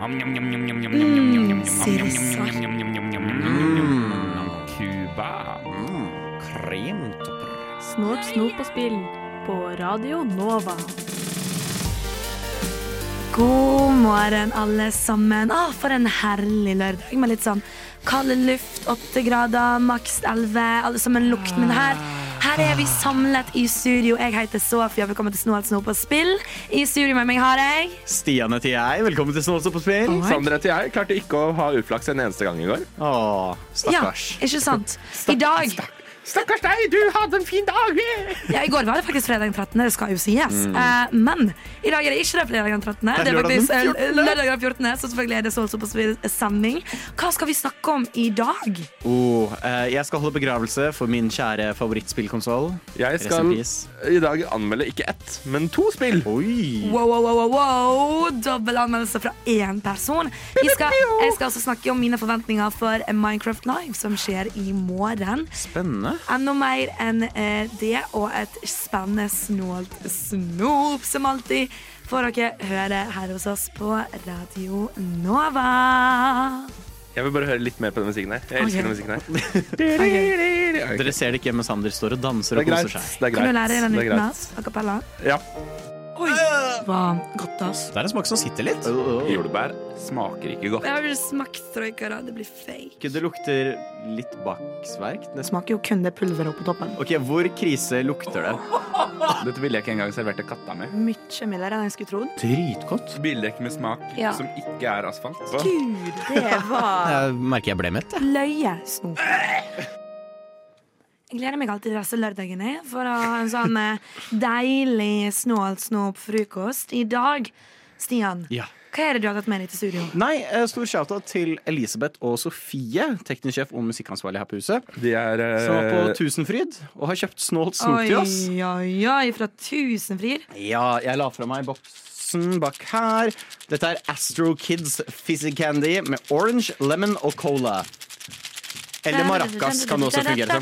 Mm, sirissak. Cuba. Kremtopper. Snort, snop og spill på Radio Nova. God morgen, alle sammen. Å, for en herlig lørdag med litt sånn kald luft, åtte grader, maks elleve. Alle sammen lukten min her. Her er vi samlet i studio. Jeg heter Sofia. Velkommen til Snort, snop og spill. I studio med meg har jeg Stian heter jeg. Velkommen til Snålstå på spill. Oh, Sander heter jeg. Klarte ikke å ha uflaks en eneste gang i går. Åh, stakkars. Ja, ikke sant? I dag Stakkars deg, du hadde en fin dag! Ja, I går var det faktisk fredag den 13., det skal jo sies. Mm. Eh, men i dag er det ikke det fredag den 13. Det er faktisk 14.. lørdag den 14., så selvfølgelig er det så på sending. Hva skal vi snakke om i dag? Oh, eh, jeg skal holde begravelse for min kjære favorittspillkonsoll. Jeg skal i dag anmelde ikke ett, men to spill. Oi! Wow, wow, wow, wow, wow. Dobbel anmeldelse fra én person. Jeg skal, jeg skal også snakke om mine forventninger for Minecraft Live, som skjer i morgen. Spennende. Enda mer enn eh, det, og et spennende snålt snop, som alltid, får dere høre her hos oss på Radio Nova. Jeg vil bare høre litt mer på den musikken her. Jeg elsker okay. den musikken her. Dere ser det ikke, men Sander står og danser og er koser seg. Det er Kan du lære deg den uten oss? A cappella? Ja. Oi, hva godt, ass. Det er en smak som sitter litt. Jordbær smaker ikke godt. Jeg har vel smakt troika. Det blir fake. Det lukter litt baksverk. Det Det- smaker jo kun det pulveret på toppen. Ok, Hvor krise lukter det? Dette ville jeg ikke engang servert til katta mi. Mye mildere enn jeg skulle trodd. Dritgodt. Bildekk med smak Ja. som ikke er asfalt. Gud, det var Jeg merker jeg ble mett. jeg. løyesnop. Jeg gleder meg alltid til disse lørdagene for å ha en sånn eh, deilig snålt snop-frokost. I dag, Stian, Ja. hva er det du har tatt med deg til studio? Nei, eh, Stor shout-out til Elisabeth og Sofie, teknisk sjef og musikkansvarlig her på huset. De er Som var på Tusenfryd og har kjøpt snålt snop til oss. Oi, oi, oi, fra Tusenfryd. Ja, jeg la fra meg boks bak her. Dette er Astro Kids Fizzy Candy med orange, lemon og cola. Eller maracas kan også fungere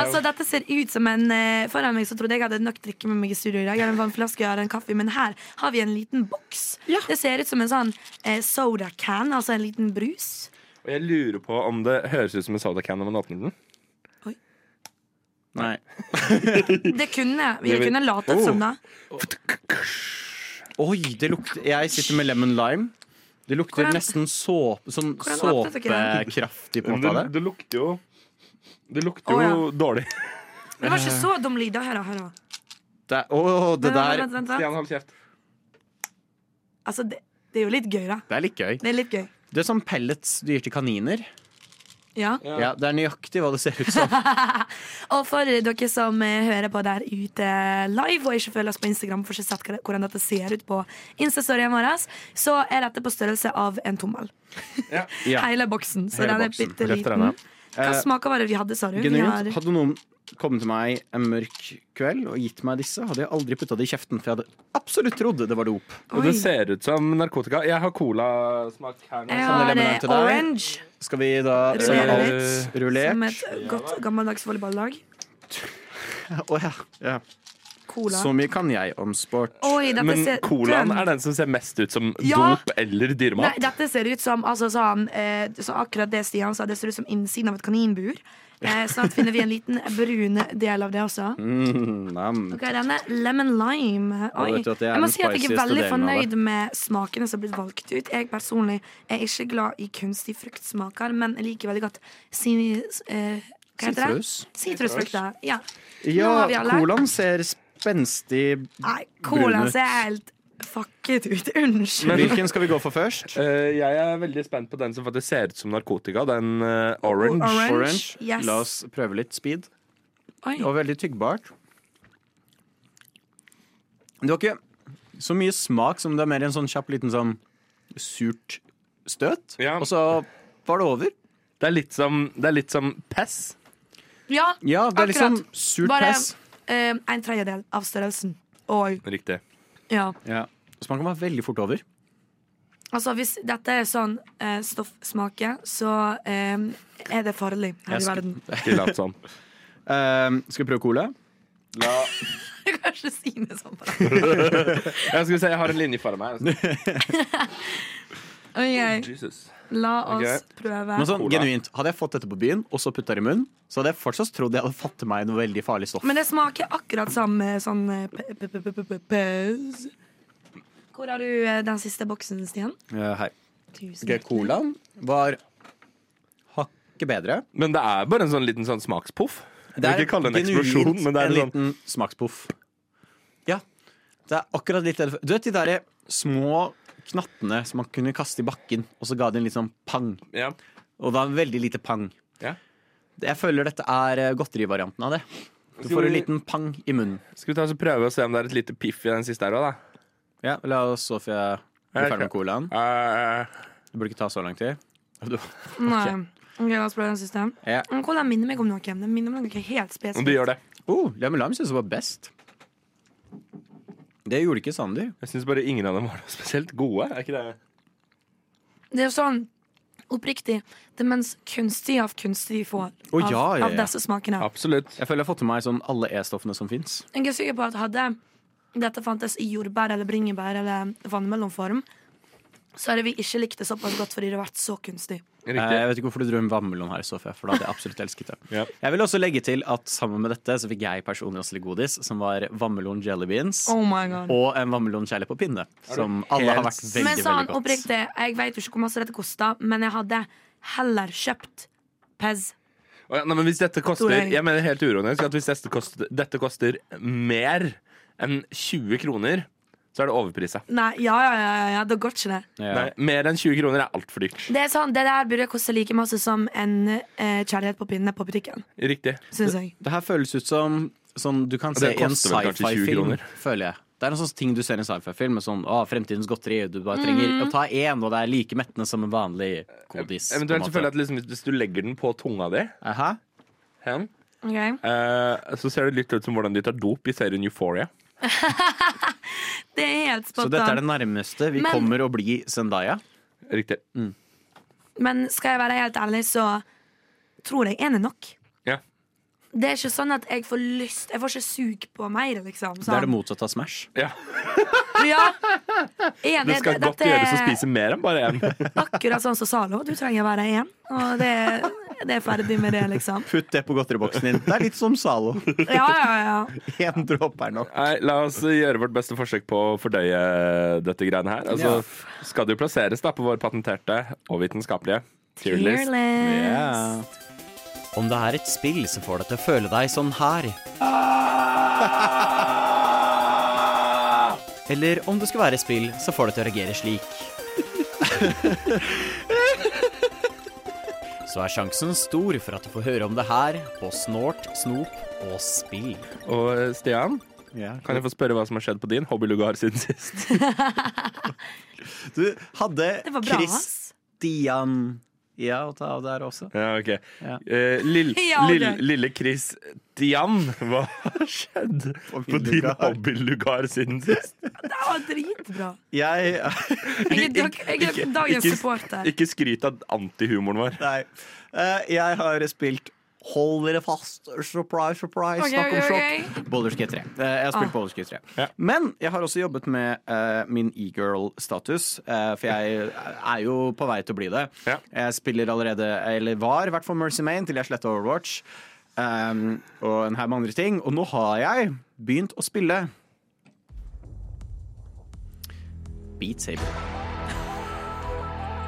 Altså, dette ser ut som en eh, Foran meg så trodde jeg hadde nok drikke med meg i studio i dag. En vannflaske, hadde en kaffe, men her har vi en liten boks. Det ser ut som en sånn eh, soda can, altså en liten brus. Og jeg lurer på om det høres ut som en soda can når man åpner den. Nei. Det kunne Vi kunne latet som det. Oi, det lukter Jeg sitter med lemon lime. Det lukter Hvordan- nesten såpe, sånn såpekraftig på en måte det, det. det lukter jo Det lukter Å, jo dårlig. Det var ikke så dum lyd. Hør, da. hør da. Det, det der. Stian, hold kjeft. Altså, det, det er jo litt gøy, da. Det er litt gøy. Det er litt gøy. Det er som pellets du gir til kaniner. Ja. Ja, Det er nøyaktig hva det ser ut som. Og for dere som eh, hører på der ute live og ikke følger oss på Instagram, for ikke sett hvordan dette ser ut på Instastoryen vår, så er dette på størrelse av en tommel. Ja. Hele boksen. Så Hele den er bitte liten. Hva Eh, smaker var det vi hadde, sa du? Genuint. har- Hadde noen kommet til meg en mørk kveld og gitt meg disse, hadde jeg aldri putta det i kjeften, for jeg hadde absolutt trodd det var dop. Og Oi. det ser ut som narkotika. Jeg har colasmak her nå. Jeg har deg. orange, Skal vi da Rullere litt. alt som et godt gammeldags volleyballag. Å ja. ja. Cola. Så mye kan jeg om sport. Oi, Men ser colaen er den som ser mest ut som Ja. dop eller Nei, dette ser ut som altså, sånn, eh, så akkurat det Stian sa, det ser ut som innsiden av et kaninbur. Eh, snart finner vi en liten brun del av det også. Mm. Ok, denne lemon lime. Oi. er Jeg må si at jeg er veldig fornøyd med smakene som har blitt valgt ut. Jeg personlig er ikke glad i kunstig fruktsmaker, men jeg liker veldig godt sin, eh, hva heter det? Sitrus. Sitrusfrukter. Ja. Ja, colaen ser spenstig Nei, colaen ser helt fucket ut. Unnskyld. Hvilken skal vi gå for først? Uh, jeg er veldig spent på den som faktisk ser ut som narkotika. Den uh, orange. Orange. Orange. Yes. La oss prøve litt speed. Oi. Og veldig tyggbart. Det var ikke så mye smak som det er mer en sånn kjapp liten sånn surt støt. Ja. Og så var det over. Det er litt som, det er litt som Pess. Ja, Ja, det er liksom Akkurat. surt bare pess. Eh, en tredjedel av størrelsen. Oi. Riktig. Ja. Ja. kan være veldig fort over. Altså, hvis dette er sånn eh, stoffsmake, så eh, er det farlig her Jeg i verden. Ikke lat som. Ehm, skal vi prøve cola? La, kan ikke si det sånn. på deg. Jeg skal se, jeg har en linje foran meg. Ok, Jesus. La oss okay. prøve. Men sånn, genuint, Hadde jeg fått dette på byen og så putta det i munnen, så hadde jeg fortsatt trodd jeg hadde fått til meg noe veldig farlig stoff. Men det smaker akkurat samme sånn eh, pause. Hvor har du eh, den siste boksen, Stian? Eh, her. Tusen Ok, Colaen var hakket bedre. Men det er bare en sånn liten sånn smakspoff. Jeg vil ikke kalle det en eksplosjon, men det er en en sånn liten smakspoff. Ja. Det er akkurat litt Du vet de derre små knattene som man kunne kaste i bakken, og så ga det en litt sånn pang. ja. Og da veldig lite pang. Ja. Jeg føler dette er eh, godterivarianten av det. Du får en liten pang i munnen. Skal vi ta oss og prøve å se om det er et lite piff i den siste her òg, da? Ja, La oss, Sofie, bli ferdig med colaen. Eh, Det burde ikke ta så lang tid. Du, Nei. Ok, La oss prøve den siste. ja. Cola minner meg om noe? Den minner meg om noe helt om spesifikt. du gjør det. oh, Lemon Lime syns jeg var best. Det gjorde ikke Sander. Jeg syns bare ingen av dem var noe spesielt gode. Er ikke det? Det er jo sånn oppriktig det mens kunstige av kunstig vi får Å, av, ja, ja, av ja. disse smakene. Absolutt. Jeg føler jeg har fått til meg sånn alle E-stoffene som fins. Jeg er sikker på at hadde dette fantes i jordbær eller bringebær eller vannmelonform, så hadde vi ikke likte det såpass godt fordi det har vært så kunstig. Jeg vet ikke hvorfor du dro en vannmelon her, Sofie, for da hadde jeg absolutt elsket det. Ja. Jeg vil også legge til at sammen med dette så fikk jeg personlig også litt godis, som var vannmelon jelly beans. Oh my god Og en vannmelon kjærlig på pinne, som alle har vært veldig, Men sånn veldig godt. oppriktig, jeg vet jo ikke hvor mye dette kosta, men jeg hadde heller kjøpt Pez. Oh, ja, nei, men hvis dette koster. Jeg mener helt uronisk at hvis dette koster, dette koster mer enn 20 kroner, så er det overprisa. Nei, ja, ja, ja, ja, det går ikke det. Ja. Nei, mer enn 20 kroner er altfor dyrt. Det er sånn, det der burde koste like masse som en eh, kjærlighet på pinne på butikken, Riktig. Synes jeg. Det her føles ut som sånn du kan se det i en koster vel kanskje 20 sci-fi-film, føler jeg. Det er en sånn ting du ser i en sci-fi-film sånn å, fremtidens godteri. Du bare trenger Mm. å ta én, og det er like mettende som en vanlig godis. Eventuelt så føler jeg at liksom, hvis du legger den på tunga di, Aha. hen, okay. eh, så ser det litt ut som hvordan de tar dop i serien Euphoria. Det er helt Så dette er det nærmeste vi Men- kommer å bli Zendaya. Riktig. Men skal jeg være helt ærlig, så tror jeg én er nok. Det er ikke sånn at jeg får lyst Jeg får ikke sug på mer, liksom. Det er det Sånn. motsatte av Smash. ja. Ja. En, Det skal det, godt dette gjøres å spise mer enn bare én. Akkurat sånn som Zalo. Du trenger bare én. Og det, det er ferdig med det, liksom. Putt det på godteriboksen din. Det er litt som Zalo. Ja, ja, ja. Én dråpe er nok. Nei, La oss gjøre vårt beste forsøk på å fordøye dette greiene her. Altså, Skal det jo plasseres da på vår patenterte og vitenskapelige tierlist. Fearless. Om det er et spill som får deg til å føle deg sånn her Eller om det skal være et spill som får deg til å reagere slik. Så er sjansen stor for at du får høre om det her på Snort, Snop og Spill. Og eh, Stian, kan jeg få spørre hva som har skjedd på din hobbylugar siden sist? Du hadde. Christian Ja, å ta av der også. Ja, ok. Ja. Eh, lill, Ja, ok. lill, lille Chris Dian, hva har skjedd på din Hobbylugar. hobbylugar siden sist? Det var dritbra. Jeg Jeg er, dag, jeg er dagens supporter. Ikke skryt av antihumoren vår. Nei. Eh, jeg har spilt Hold dere fast, surprise, surprise, Okay, snakk om okay, sjokk. Okay. Baldur's Gate 3. Eh, jeg har spilt Ah. Baldur's Gate 3. Ja. Men jeg har også jobbet med uh, min e-girl-status, uh, for jeg er jo på vei til å bli det. Ja. Jeg spiller allerede, eller var i hvert fall Mercy Main til jeg sletta Overwatch. Um, og en haug med andre ting. Og nå har jeg begynt å spille Beat Saber.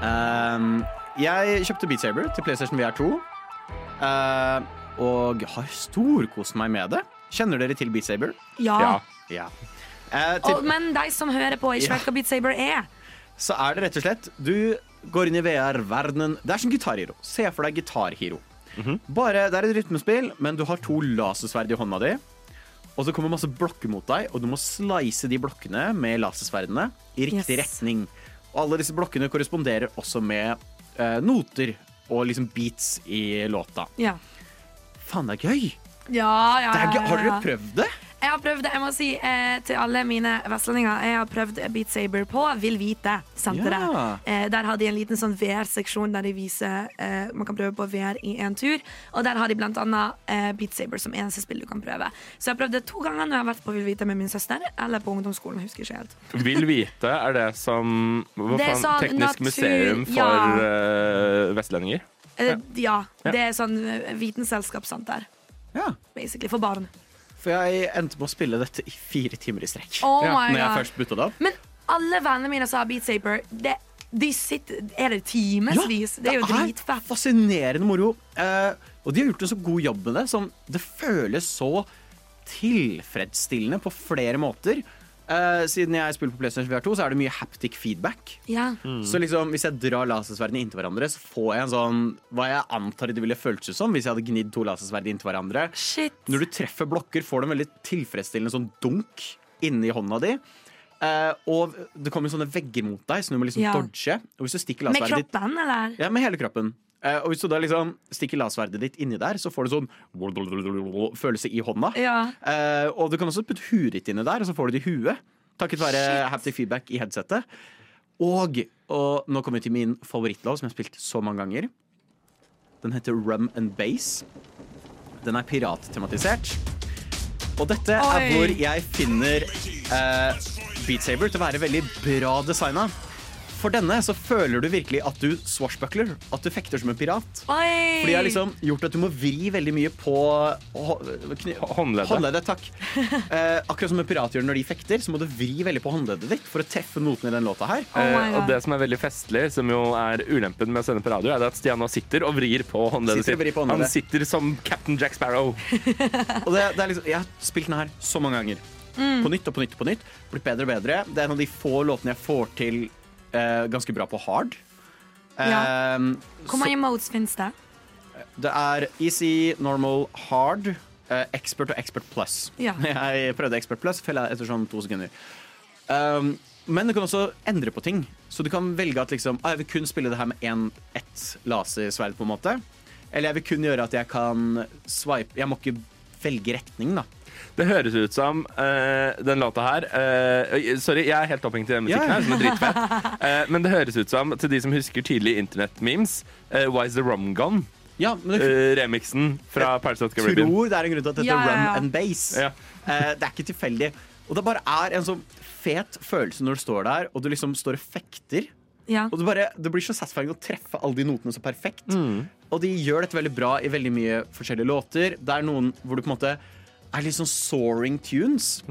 Um, jeg kjøpte Beat Saber til PlayStation VR 2. eh, og har storkost meg med det. Kjenner dere til Beat Saber? Ja. Ja. Eh, til, Og, men de som hører på, ikke vet hva Beat Saber er. så er det rett og slett Du går inn i VR-verdenen. Det er som Gitarhero. Se for deg Gitarhero. Mm -hmm. Bare, Det er et rytmespill, men du har to lasersverd i hånda di. Og så kommer masse blokker mot deg, og du må slice de blokkene med lasersverdene i riktig Yes. retning. Og alle disse blokkene korresponderer også med eh, noter og liksom beats i låta. Ja. Faen, det er gøy! Ja, ja, Det er gøy. Har dere prøvd det? Jeg har prøvd, jeg må si eh, til alle mine vestlendinger Jeg har prøvd Beat Saber på Vil Vite-senteret. Ja. Eh, der har de en liten sånn VR-seksjon der de viser eh, Man kan prøve på VR i én tur. Og der har de blant annet eh, Beat Saber som eneste spill du kan prøve. Så jeg har prøvd det to ganger når jeg har vært på Vil Vite med min søster, eller på ungdomsskolen. Jeg husker ikke helt. Vil vite er det som Hva Det faen? sånn Teknisk natur- museum for ja. uh, vestlendinger? Eh, ja. Ja. Det er sånn vitenselskapssenter, Ja. basically, for barn. For jeg endte med å spille dette i fire timer i strekk. Oh Ja, Når jeg først butta det opp. Men alle vennene mine sa Beat Saber, det, de sitter Er det timevis? det er jo dritfett. fascinerende moro. Uh, og de har gjort en så god jobb med det. Som det føles så tilfredsstillende på flere måter. Eh, siden jeg spiller på PlayStation VR2, så er det mye haptic feedback. Ja. Så liksom, hvis jeg drar lasersverdene inntil hverandre, så får jeg en sånn Hva jeg antar det ville føltes som hvis jeg hadde gnidd to lasersverd inntil hverandre. Shit. Når du treffer blokker, får du en veldig tilfredsstillende sånn dunk inni hånda di. Uh, og det kommer sånne vegger mot deg, så du må liksom Ja. dodge. Og hvis du Med kroppen, ditt eller? ja, med hele kroppen. Eh, og hvis du da liksom stikker lasersverdet ditt inni der, så får du sånn følelse i hånda. Ja. Eh, og du kan også putte huet ditt inni der, og så får du det i huet. Takket være Shit. haptic feedback i headsetet. Og, og nå kommer vi til min favorittlåt, som jeg har spilt så mange ganger. Den heter Rum and Bass. Den er pirattematisert. Og dette er hvor jeg finner uh, Beat Saber til å være veldig bra designa. For denne så føler du virkelig at du swashbuckler, at du fekter som en pirat. Oi! Fordi jeg har liksom gjort at du må vri veldig mye på Håndleddet. håndleddet. Takk. Eh, akkurat som en pirat gjør når de fekter, så må du vri veldig på håndleddet ditt for å treffe notene i den låta her. Oh Eh, og det som er veldig festlig, som jo er ulempen med å sende på radio, er at Stian nå sitter og vrir på håndleddet Sitter sitt. på håndleddet. Han sitter som Captain Jack Sparrow. Og det, det er liksom, jeg har spilt den her så mange ganger. Mm. På nytt og på nytt og på nytt. Blitt bedre og bedre. Det er en av de få låtene jeg får til eh, ganske bra på hard. Ja. Eh, Hvor mange modes finnes det? Det er easy, normal, hard, eh, expert og expert plus. Ja. Jeg prøvde expert plus, fella etter sånn to sekunder. Um, men du kan også endre på ting. Så du kan velge at liksom, ah, jeg vil kun spille det her med en, ett lasersverd, på en måte. Eller jeg vil kun gjøre at jeg kan swipe Jeg må ikke velge retning, da. Det høres ut som uh, den låta her uh, Sorry, jeg er helt opphengt i den musikken her, som er dritfett. Uh, men det høres ut som, til de som husker tidlige internettmemes, uh, Why is the rum gone? Ja, Eh, remixen fra Pirates of Caribbean. tror det er en grunn til at dette Ja, er ja, rum ja. and bass. Ja. Eh, det er ikke tilfeldig. Og det bare er en sånn fet følelse når du står der, og du liksom står og fekter. Ja. Og det, bare, det blir så satisfying å treffe alle de notene så perfekt. Og de gjør dette veldig bra i veldig mye forskjellige låter. Det er noen hvor du på en måte er litt sånn soaring tunes.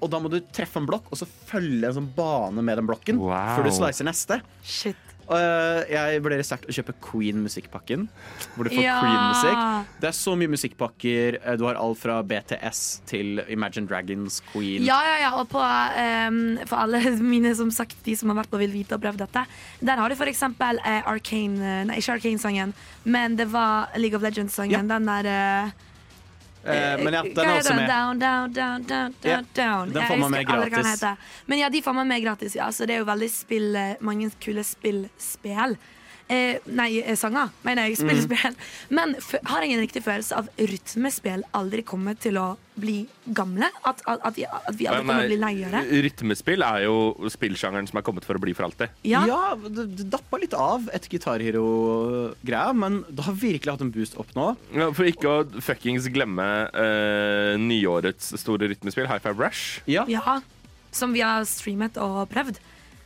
Og da må du treffe en blokk, og så følge en sånn bane med den blokken Wow. før du slicer neste. Shit. Øh, jeg vurderer sterkt å kjøpe Queen-musikkpakken. Hvor du får Ja. Queen-musikk. Det er så mye musikkpakker. Eh, Du har alt fra BTS til Imagine Dragons, Queen. Ja, ja, ja, og på, um, for alle mine som sagt, de som har vært på Vil vite og prøvd dette, der har du for eksempel eh, Arcane Nei, ikke Arcane-sangen, men det var League of Legends-sangen. Ja. Den der Eh, men ja, den er også med. Down, down, down, down, down, yeah. down. den får man med gratis. Men ja, de får man med gratis, ja. Så det er jo veldig spill, eh, mange kule spillspill. Eh, nei, eh, sanger, mener jeg. Spillspill. Men f har jeg en riktig følelse av rytmespill aldri kommer til å bli gamle? At, at, at, vi- at vi aldri kommer til å bli leiere? Rytmespill er jo spillsjangeren som er kommet for å bli for alltid. Ja. Ja, det, det dappa litt av etter gitarhero-greia, men det har virkelig hatt en boost opp nå. Ja, For ikke å fuckings glemme eh, nyårets store rytmespill, High Five Rush. Ja, Ja, som vi har streamet og prøvd.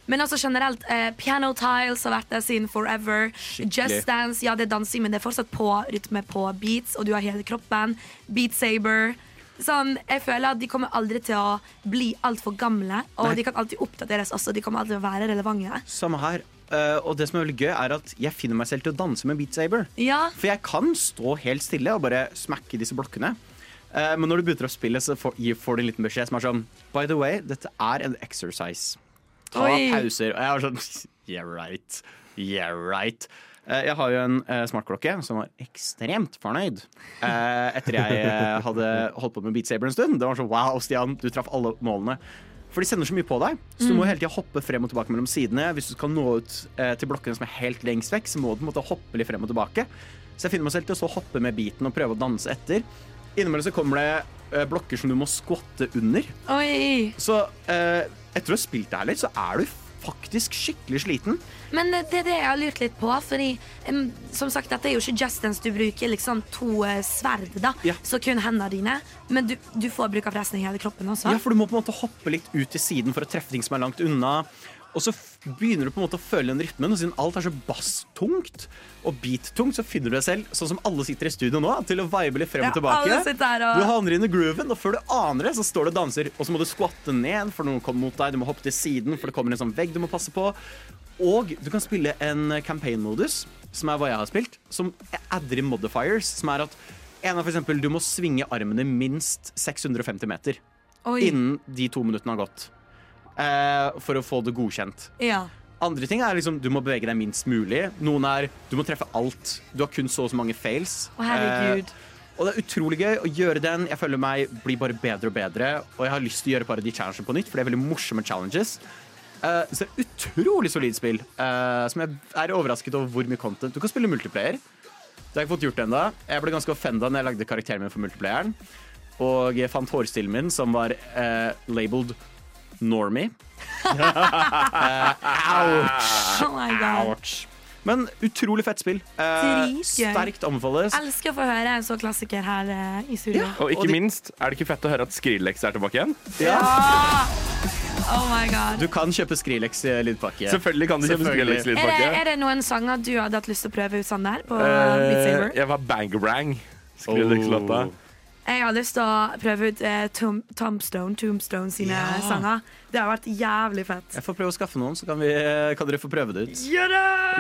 Men altså generelt, eh, Piano Tiles har vært der siden forever. Skikkelig. Just Dance, ja det er dansing, men det er fortsatt på rytme på beats, og du har hele kroppen. Beat Saber. Sånn, jeg føler at De kommer aldri til å bli altfor gamle, og Nei. de kan alltid oppdateres også. De kommer alltid til å være relevante. samme her. Uh, og det som er veldig gøy, er at jeg finner meg selv til å danse med Beat Saber. Ja, For jeg kan stå helt stille og bare smakke disse blokkene. Uh, men når du begynner å spille, så får, får du en liten beskjed som er sånn By the way, dette er en exercise. Ta Oi. pauser. Og jeg var sånn Yeah right. Yeah right. Eh, jeg har jo en eh, smartklokke som var ekstremt fornøyd eh, etter jeg hadde holdt på med Beat Saber en stund. Det var sånn Wow, Stian, du traff alle målene. For de sender så mye på deg, så du må hele tida hoppe frem og tilbake mellom sidene. Hvis du skal nå ut til blokkene som er helt lengst vekk, så må du på en måte hoppe litt frem og tilbake. Så jeg finner meg selv til å så hoppe med beaten og prøve å danse etter. Innimellom så kommer det blokker som du må skvatte under. Oi. Så eh, etter å ha spilt det her litt, så er du faktisk skikkelig sliten. Men det er det jeg har lurt litt på. Fordi som sagt, dette er jo ikke Justins. Du bruker liksom to eh, sverd, da. Ja. Så kun hendene dine. Men du, du får bruk av resten av hele kroppen også. Ja, for du må på en måte hoppe litt ut til siden for å treffe ting som er langt unna. Og så begynner du på en måte å føle den rytmen, og siden alt er så basstungt og beat-tungt, så finner du deg selv, sånn som alle sitter i studio nå, til å vibe litt frem Ja, og tilbake. alle og- Du havner inn i grooven, og før du aner det, så står du og danser. Og så må du skvatte ned, for noen kommer mot deg. Du må hoppe til siden, for det kommer en sånn vegg du må passe på. Og du kan spille en campaign-modus, som er hva jeg har spilt, som adder i modifiers, som er at en av for eksempel, du må svinge armene minst 650 meter Oi. innen de to minuttene har gått. Eh, for å få det godkjent. Ja. Andre ting er liksom du må bevege deg minst mulig. Noen er du må treffe alt. Du har kun så og så mange fails. Å, herregud. Eh, og det er utrolig gøy å gjøre den. Jeg føler meg blir bare bedre og bedre. Og jeg har lyst til å gjøre bare de challengene på nytt, for det er veldig morsomme challenges. Uh, så det er utrolig solid spill, uh, som jeg er overrasket over hvor mye content. Du kan spille multiplayer. Det har jeg ikke fått gjort ennå. Jeg ble ganske offenda når jeg lagde karakteren min for multiplayeren. Og jeg fant hårstilen min, som var uh, labeled Normie. Oh my god. Men utrolig fett spill. Eh, sterkt anbefales. Elsker å få høre en så klassiker her eh, i studio. Og ikke Og de- minst, er det ikke fett å høre at Skrillex er tilbake igjen? Ja. Oh my god. Du kan kjøpe Skrillex i lydpakke. Selvfølgelig kan du kjøpe Skrillex Er det, Skrillex-lydpakke. er det noen sanger du hadde hatt lyst til å prøve ut sånn der? På Beat Saber? Eh, jeg var bangerang. Skrillex-låta. Oh. Jeg har lyst til å prøve ut eh, Tom, Tombstone, Tombstone sine Ja. sanger. Det har vært jævlig fett. Jeg får prøve å skaffe noen, så kan, vi, kan dere få prøve det ut.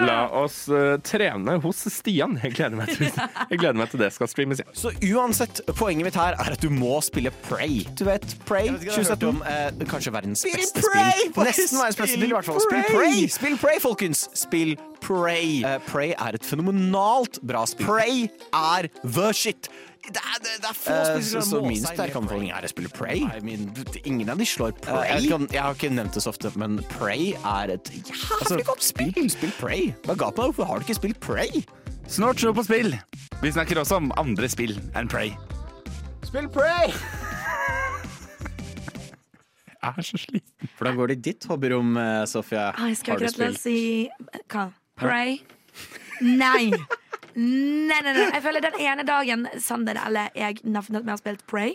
La oss uh, trene hos Stian. Jeg gleder meg til, jeg gleder meg til det skal streames. Ja. Så uansett, poenget mitt her er at du må spille Prey. Du vet, Prey 2017. Om, eh, kanskje verdens beste Prey! spill. Nesten verdens beste spill spill, i hvert fall. Spill Prey! Prey! Spill Pray, folkens! Spill Prey. Uh, Prey er et fenomenalt bra spill. Prey er the shit. Det er, det, det er få spill så- så min sterke anbefaling Prey. er å spille Prey? I mean, ingen av de slår Eh, Prey. jeg, jeg har ikke nevnt det så ofte, men Prey er et jævlig godt spill. Spill Prey. Hva er galt med deg? Hvorfor har du ikke spilt Prey? Snart show på spill. Vi snakker også om andre spill enn Prey. Spill Prey! Jeg er så sliten. Hvordan går det i ditt hobbyrom, eh, Sofia? Ah, jeg skal akkurat si Hva? Pray? Nei. Nei, nei, nei. Jeg føler den ene dagen Sander eller jeg nevner at vi har spilt Pray,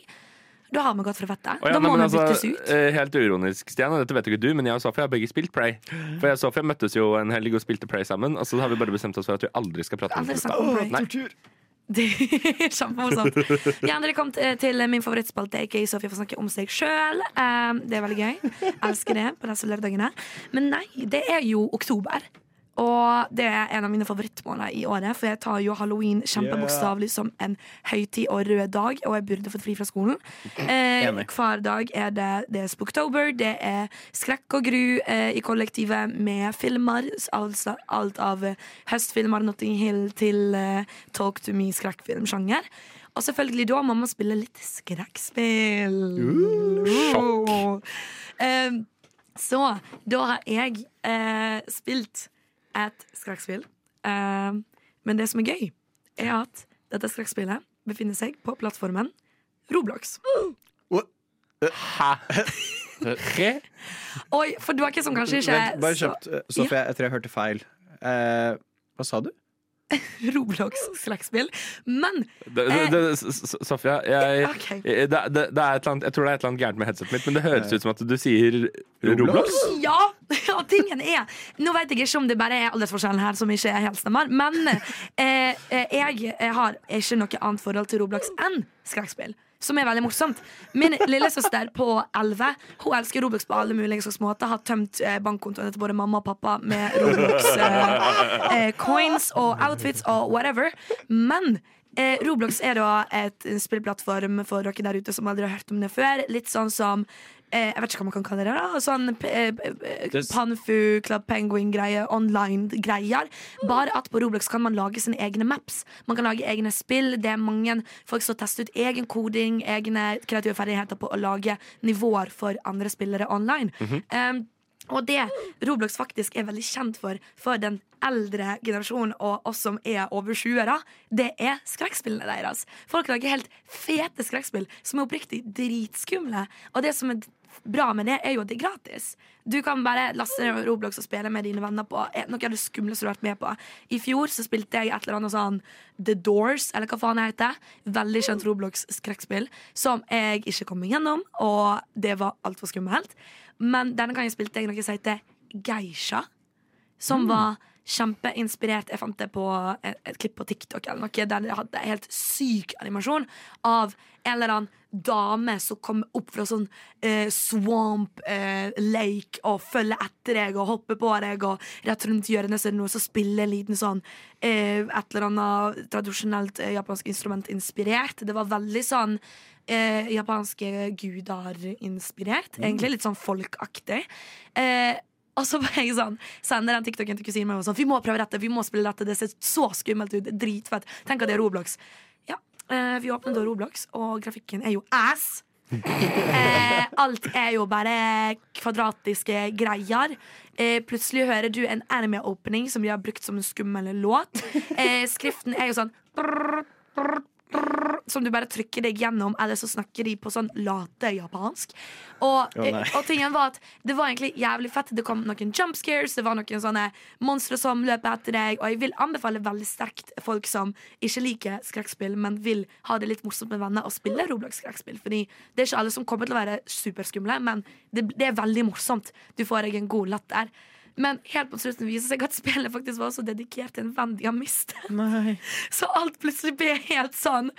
da har vi gått for fettet. Å ja, da må vi vi byttes altså, ut. eh, helt uironisk, Stian, dette vet ikke du, men jeg og Sofie har begge spilt Prey. For jeg og Sofie møttes jo en helg og spilte Prey sammen, og så har vi bare bestemt oss for at vi aldri skal prate om Aldri det. om Prey. Nei. Det er kjempemorsomt. Jeg dere kom til til min favorittspalte, aka Sofie får snakke om seg sjøl. det er veldig gøy. Elsker det på disse lørdagene. Men nei, det er jo oktober. Og det er en av mine favorittmåneder i året, for jeg tar jo halloween kjempebokstavelig som en høytid og rød dag, og jeg burde fått fri fra skolen. Eh, hver dag er det, det er Spooktober, det er skrekk og gru eh, i kollektivet med filmer. Altså alt av eh, høstfilmer, Notting Hill til eh, Talk to me, skrekkfilmsjanger. Og selvfølgelig da må man spille litt skrekkspill. Uh, sjokk. Eh, så da har jeg eh, spilt et skrekkspill. Uh, men det som er gøy, er at dette skrekkspillet befinner seg på plattformen Roblox. Hæ? Oi, for du er ikke som kanskje ikke Vent, bare kjapt. eh, Sofie, jeg tror jeg hørte feil. Uh, hva sa du? Roblox-skrekkspill. Men Det, det, Sofia, jeg, det, det, er et eller annet, jeg tror det er et eller annet gærent med headsetet mitt, men det høres ut som at du sier Roblox. ja! Og tingen er Nå vet jeg ikke om det bare er aldersforskjellen her som ikke er helt stemmer, men eh, eh, jeg har ikke noe annet forhold til Roblox enn skrekkspill. Som er veldig morsomt. Min lillesøster på 11 Hun elsker Roblox på alle mulige slags måter. Har tømt eh, bankkontoene til både mamma og pappa med Roblox-coins eh, coins og outfits og whatever. Men eh, Roblox er da et spillplattform for dere der ute som aldri har hørt om det før. Litt sånn som eh, Jeg vet ikke hva man kan kalle det. da Sånn eh, eh, Panfu, Club Penguin-greie, online-greier. Bare at på Roblox kan man lage sine egne maps. Man kan lage egne spill. Det er mange folk som tester ut egen koding, egne kreative ferdigheter på å lage nivåer for andre spillere online. um, og det Roblox faktisk er veldig kjent for, for den eldre generasjon og oss som er over 20, da, det er skrekkspillene deres. Folk lager helt fete skrekkspill som er oppriktig dritskumle. Og det som er bra med det, er jo at det er gratis. Du kan bare laste ned Roblox og spille med dine venner på eh, noe av det skumleste du har vært med på. I fjor så spilte jeg et eller annet sånn The Doors, eller hva faen det heter. Veldig kjent Roblox-skrekkspill som jeg ikke kom igjennom, og det var altfor skummelt. Men denne gangen spilte jeg noe som heter Geisha, som var kjempeinspirert. Jeg fant det på et, et klipp på TikTok eller noe der jeg hadde helt syk animasjon av en eller annen dame som kommer opp fra sånn eh, swamp eh, lake og følger etter deg og hopper på deg, og rett rundt hjørnet så er det noe som spiller en liten sånn eh, et eller annet tradisjonelt eh, japansk instrument inspirert. Det var veldig sånn eh, japanske guder-inspirert. Egentlig litt sånn folkaktig. Eh, og så var jeg sånn sender den TikToken til kusinen min og sånn Vi må prøve dette, vi må spille dette. Det ser så skummelt ut. Dritfett. Tenk at det er Roblox. Ja, eh, vi åpnet da Roblox, og grafikken er jo ass. Eh, alt er jo bare kvadratiske greier. Eh, plutselig hører du en anime-opening som de har brukt som en skummel låt. Eh, skriften er jo sånn brr, brrr, som du bare trykker deg gjennom, eller så snakker de på sånn late japansk. Og, oh, og tingen var at det var egentlig jævlig fett. Det kom noen jump scares, det var noen sånne monstre som løper etter deg. Og jeg vil anbefale veldig sterkt folk som ikke liker skrekkspill, men vil ha det litt morsomt med venner, å spille Roblox-skrekkspill. Fordi det er ikke alle som kommer til å være superskumle, men det, det er veldig morsomt. Du får deg en god latter. Men helt på slutten viser seg at spillet faktisk var så dedikert til en venn de har mistet. Nei. Så alt plutselig ble helt sånn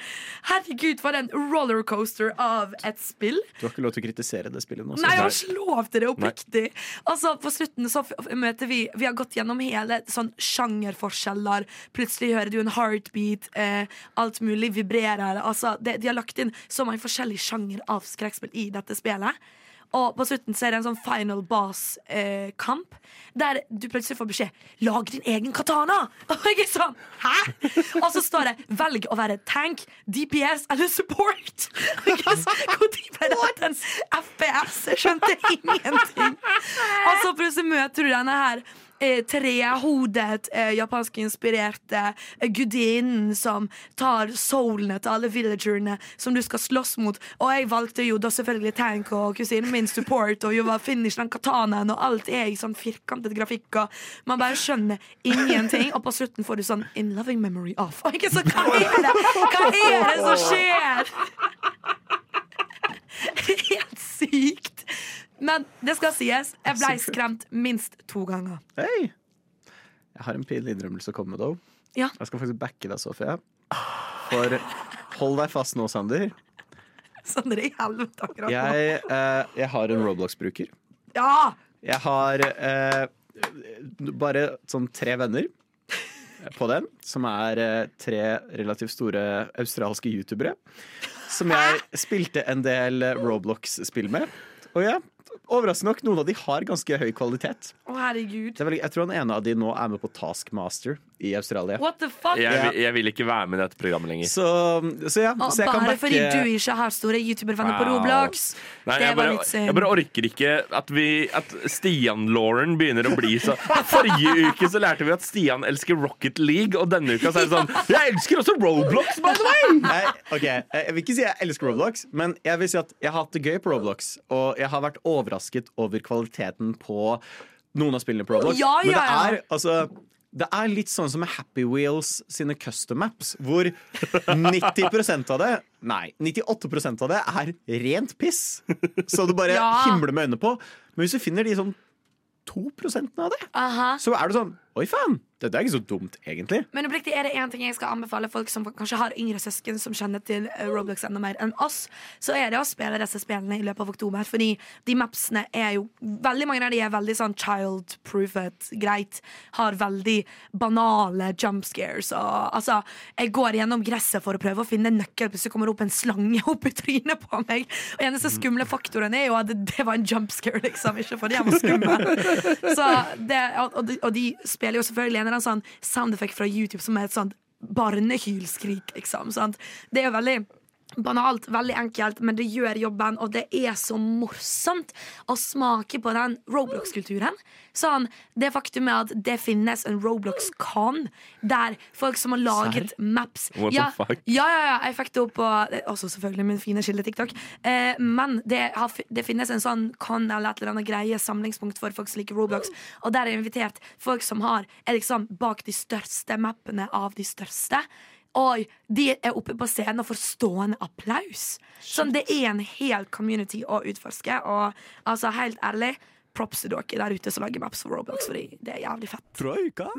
Herregud, for en rollercoaster av et spill. Du har ikke lov til å kritisere det spillet nå. Nei, jeg har ikke lov til det, oppriktig. Altså, på slutten så møter vi Vi har gått gjennom hele sånn sjangerforskjeller. Plutselig hører du en heartbeat. Eh, alt mulig vibrerer. Altså, det, de har lagt inn så mange forskjellige sjanger av skrekkspill i dette spillet. Og på slutten så er det en sånn final boss-kamp, der du plutselig får beskjed 'lag din egen katana'. Og jeg er sånn 'hæ?! Og så står det 'velg å være tank, DPS eller support'. Sånn, Hvor de bare hatt en FPS? Jeg skjønte ingenting. Og så plutselig møter du denne her eh, trehodet, eh, japanskinspirerte eh, gudinnen som tar soulene til alle villagerne som du skal slåss mot. Og jeg valgte jo da selvfølgelig tank og kusinen min support, og jo var finish den katanaen, og alt er i sånn firkantet grafikk, og man bare skjønner ingenting, og på slutten får du sånn In loving memory of. Og ikke så, hva er det? Hva er det som skjer? Helt sykt. Men det skal sies, jeg ble skremt minst to ganger. Hei! Jeg har en pinlig innrømmelse å komme med, though. Ja. Jeg skal faktisk backe deg, Sofie. For hold deg fast nå, Sander. Sånn er i helvete akkurat nå. Jeg, eh, jeg har en Roblox-bruker. Ja! Jeg har eh, bare sånn tre venner på den, som er eh, tre relativt store australske youtubere. Som jeg spilte en del Roblox-spill med. Og ja, overraskende nok, noen av de har ganske høy kvalitet. Å, herregud. Det er veldig, jeg tror den ene av de nå er med på Taskmaster i Australia. What the fuck? Jeg, jeg vil ikke være med i dette programmet lenger. Så, så ja, så jeg kan bare fordi du ikke har store YouTuber-venner på Roblox. Nei, det jeg, var bare, litt synd. jeg bare orker ikke at, vi, at Stian-Lauren begynner å bli så Forrige uke så lærte vi at Stian elsker Rocket League, og denne uka så er det sånn Jeg elsker også Roblox, by the way! Nei, okay. Jeg vil ikke si jeg elsker Roblox, men jeg vil si at jeg har hatt det gøy på Roblox. Og jeg har vært overrasket over kvaliteten på noen av spillene på Roblox. Ja, Men det ja, ja. er, altså, det er litt sånn som med Happy Wheels sine custom maps, hvor 90% av det Nei, 98% av det er rent piss. Så du bare Ja. himler med øynene på. Men hvis du finner de sånn 2% av det, Aha. så er det sånn Oi, faen! Dette er ikke så dumt, egentlig. Men oppriktig er det én ting jeg skal anbefale folk som kanskje har yngre søsken som kjenner til eh, Roblox enda mer enn oss, så er det å spille disse spillene i løpet av oktober. Fordi de mapsene er jo Veldig mange av de er veldig sånn child-proofet, greit. Har veldig banale jump scares. Og, altså, jeg går gjennom gresset for å prøve å finne en nøkkel, plutselig kommer det opp en slange opp i trynet på meg. Og eneste skumle faktoren er jo at det, det var en jump scare, liksom. Ikke fordi jeg var skummel. Så det, og, og, de, og de spiller jo selvfølgelig en eller annen sånn sound effect fra YouTube som er et sånt barnehylskrik, liksom. Sant? Det er jo veldig banalt, veldig enkelt, men det gjør jobben, og det er så morsomt å smake på den Roblox-kulturen. Sånn, det faktum er at det finnes en Roblox-con, der folk som har laget maps What the ja, fuck? Ja, ja, ja, jeg fikk det opp på Også selvfølgelig min fine kilde TikTok. Eh, men det, har, det finnes en sånn con eller et eller annet greie, samlingspunkt for folk som liker Roblox, og der er invitert folk som har er liksom bak de største mappene av de største. Og de er oppe på scenen og får stående applaus. Sånn, det er en hel community å utforske. Og altså, helt ærlig, props til dere der ute som lager maps for Roblox, fordi det er jævlig fett. Troika!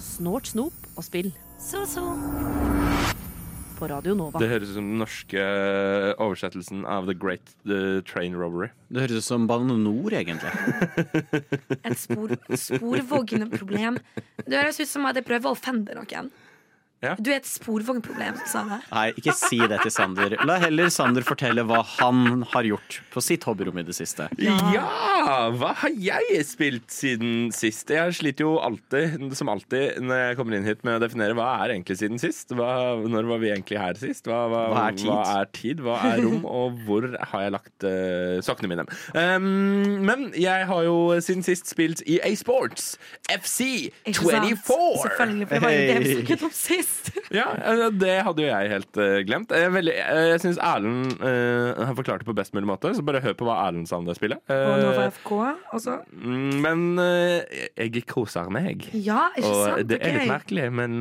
Snort, snop og spill. Så, så. På Radio Nova. Det høres ut som den norske oversettelsen av The Great the Train Robbery. Det høres ut som Bane Nor, egentlig. Et spor, sporvognproblem. Det høres ut som at jeg prøver å offende noen. Ja. Du er et sporvognproblem, Sander. Nei, ikke si det til Sander. La heller Sander fortelle hva han har gjort på sitt hobbyrom i det siste. Ja. Hva har jeg spilt siden sist? Jeg sliter jo alltid, som alltid, når jeg kommer inn hit med å definere hva er egentlig siden sist. Hva, når var vi egentlig her sist? Hva, hva, Hva er tid? Hva er tid? Hva er rom? Og hvor har jeg lagt uh, sokkene mine? Um, men jeg har jo siden sist spilt i A-Sports. FC24. Selvfølgelig, for det var jo det vi snakket om sist. Ja, eh, det hadde jo jeg helt uh, glemt. Jeg, veldig, eh, jeg syns Erlend uh, har forklart det på best mulig måte, så bare hør på hva Erlend sa om det spillet. Og nå var FK også. mm, men jeg koser meg. Ja, ikke Og sant? det er litt merkelig, men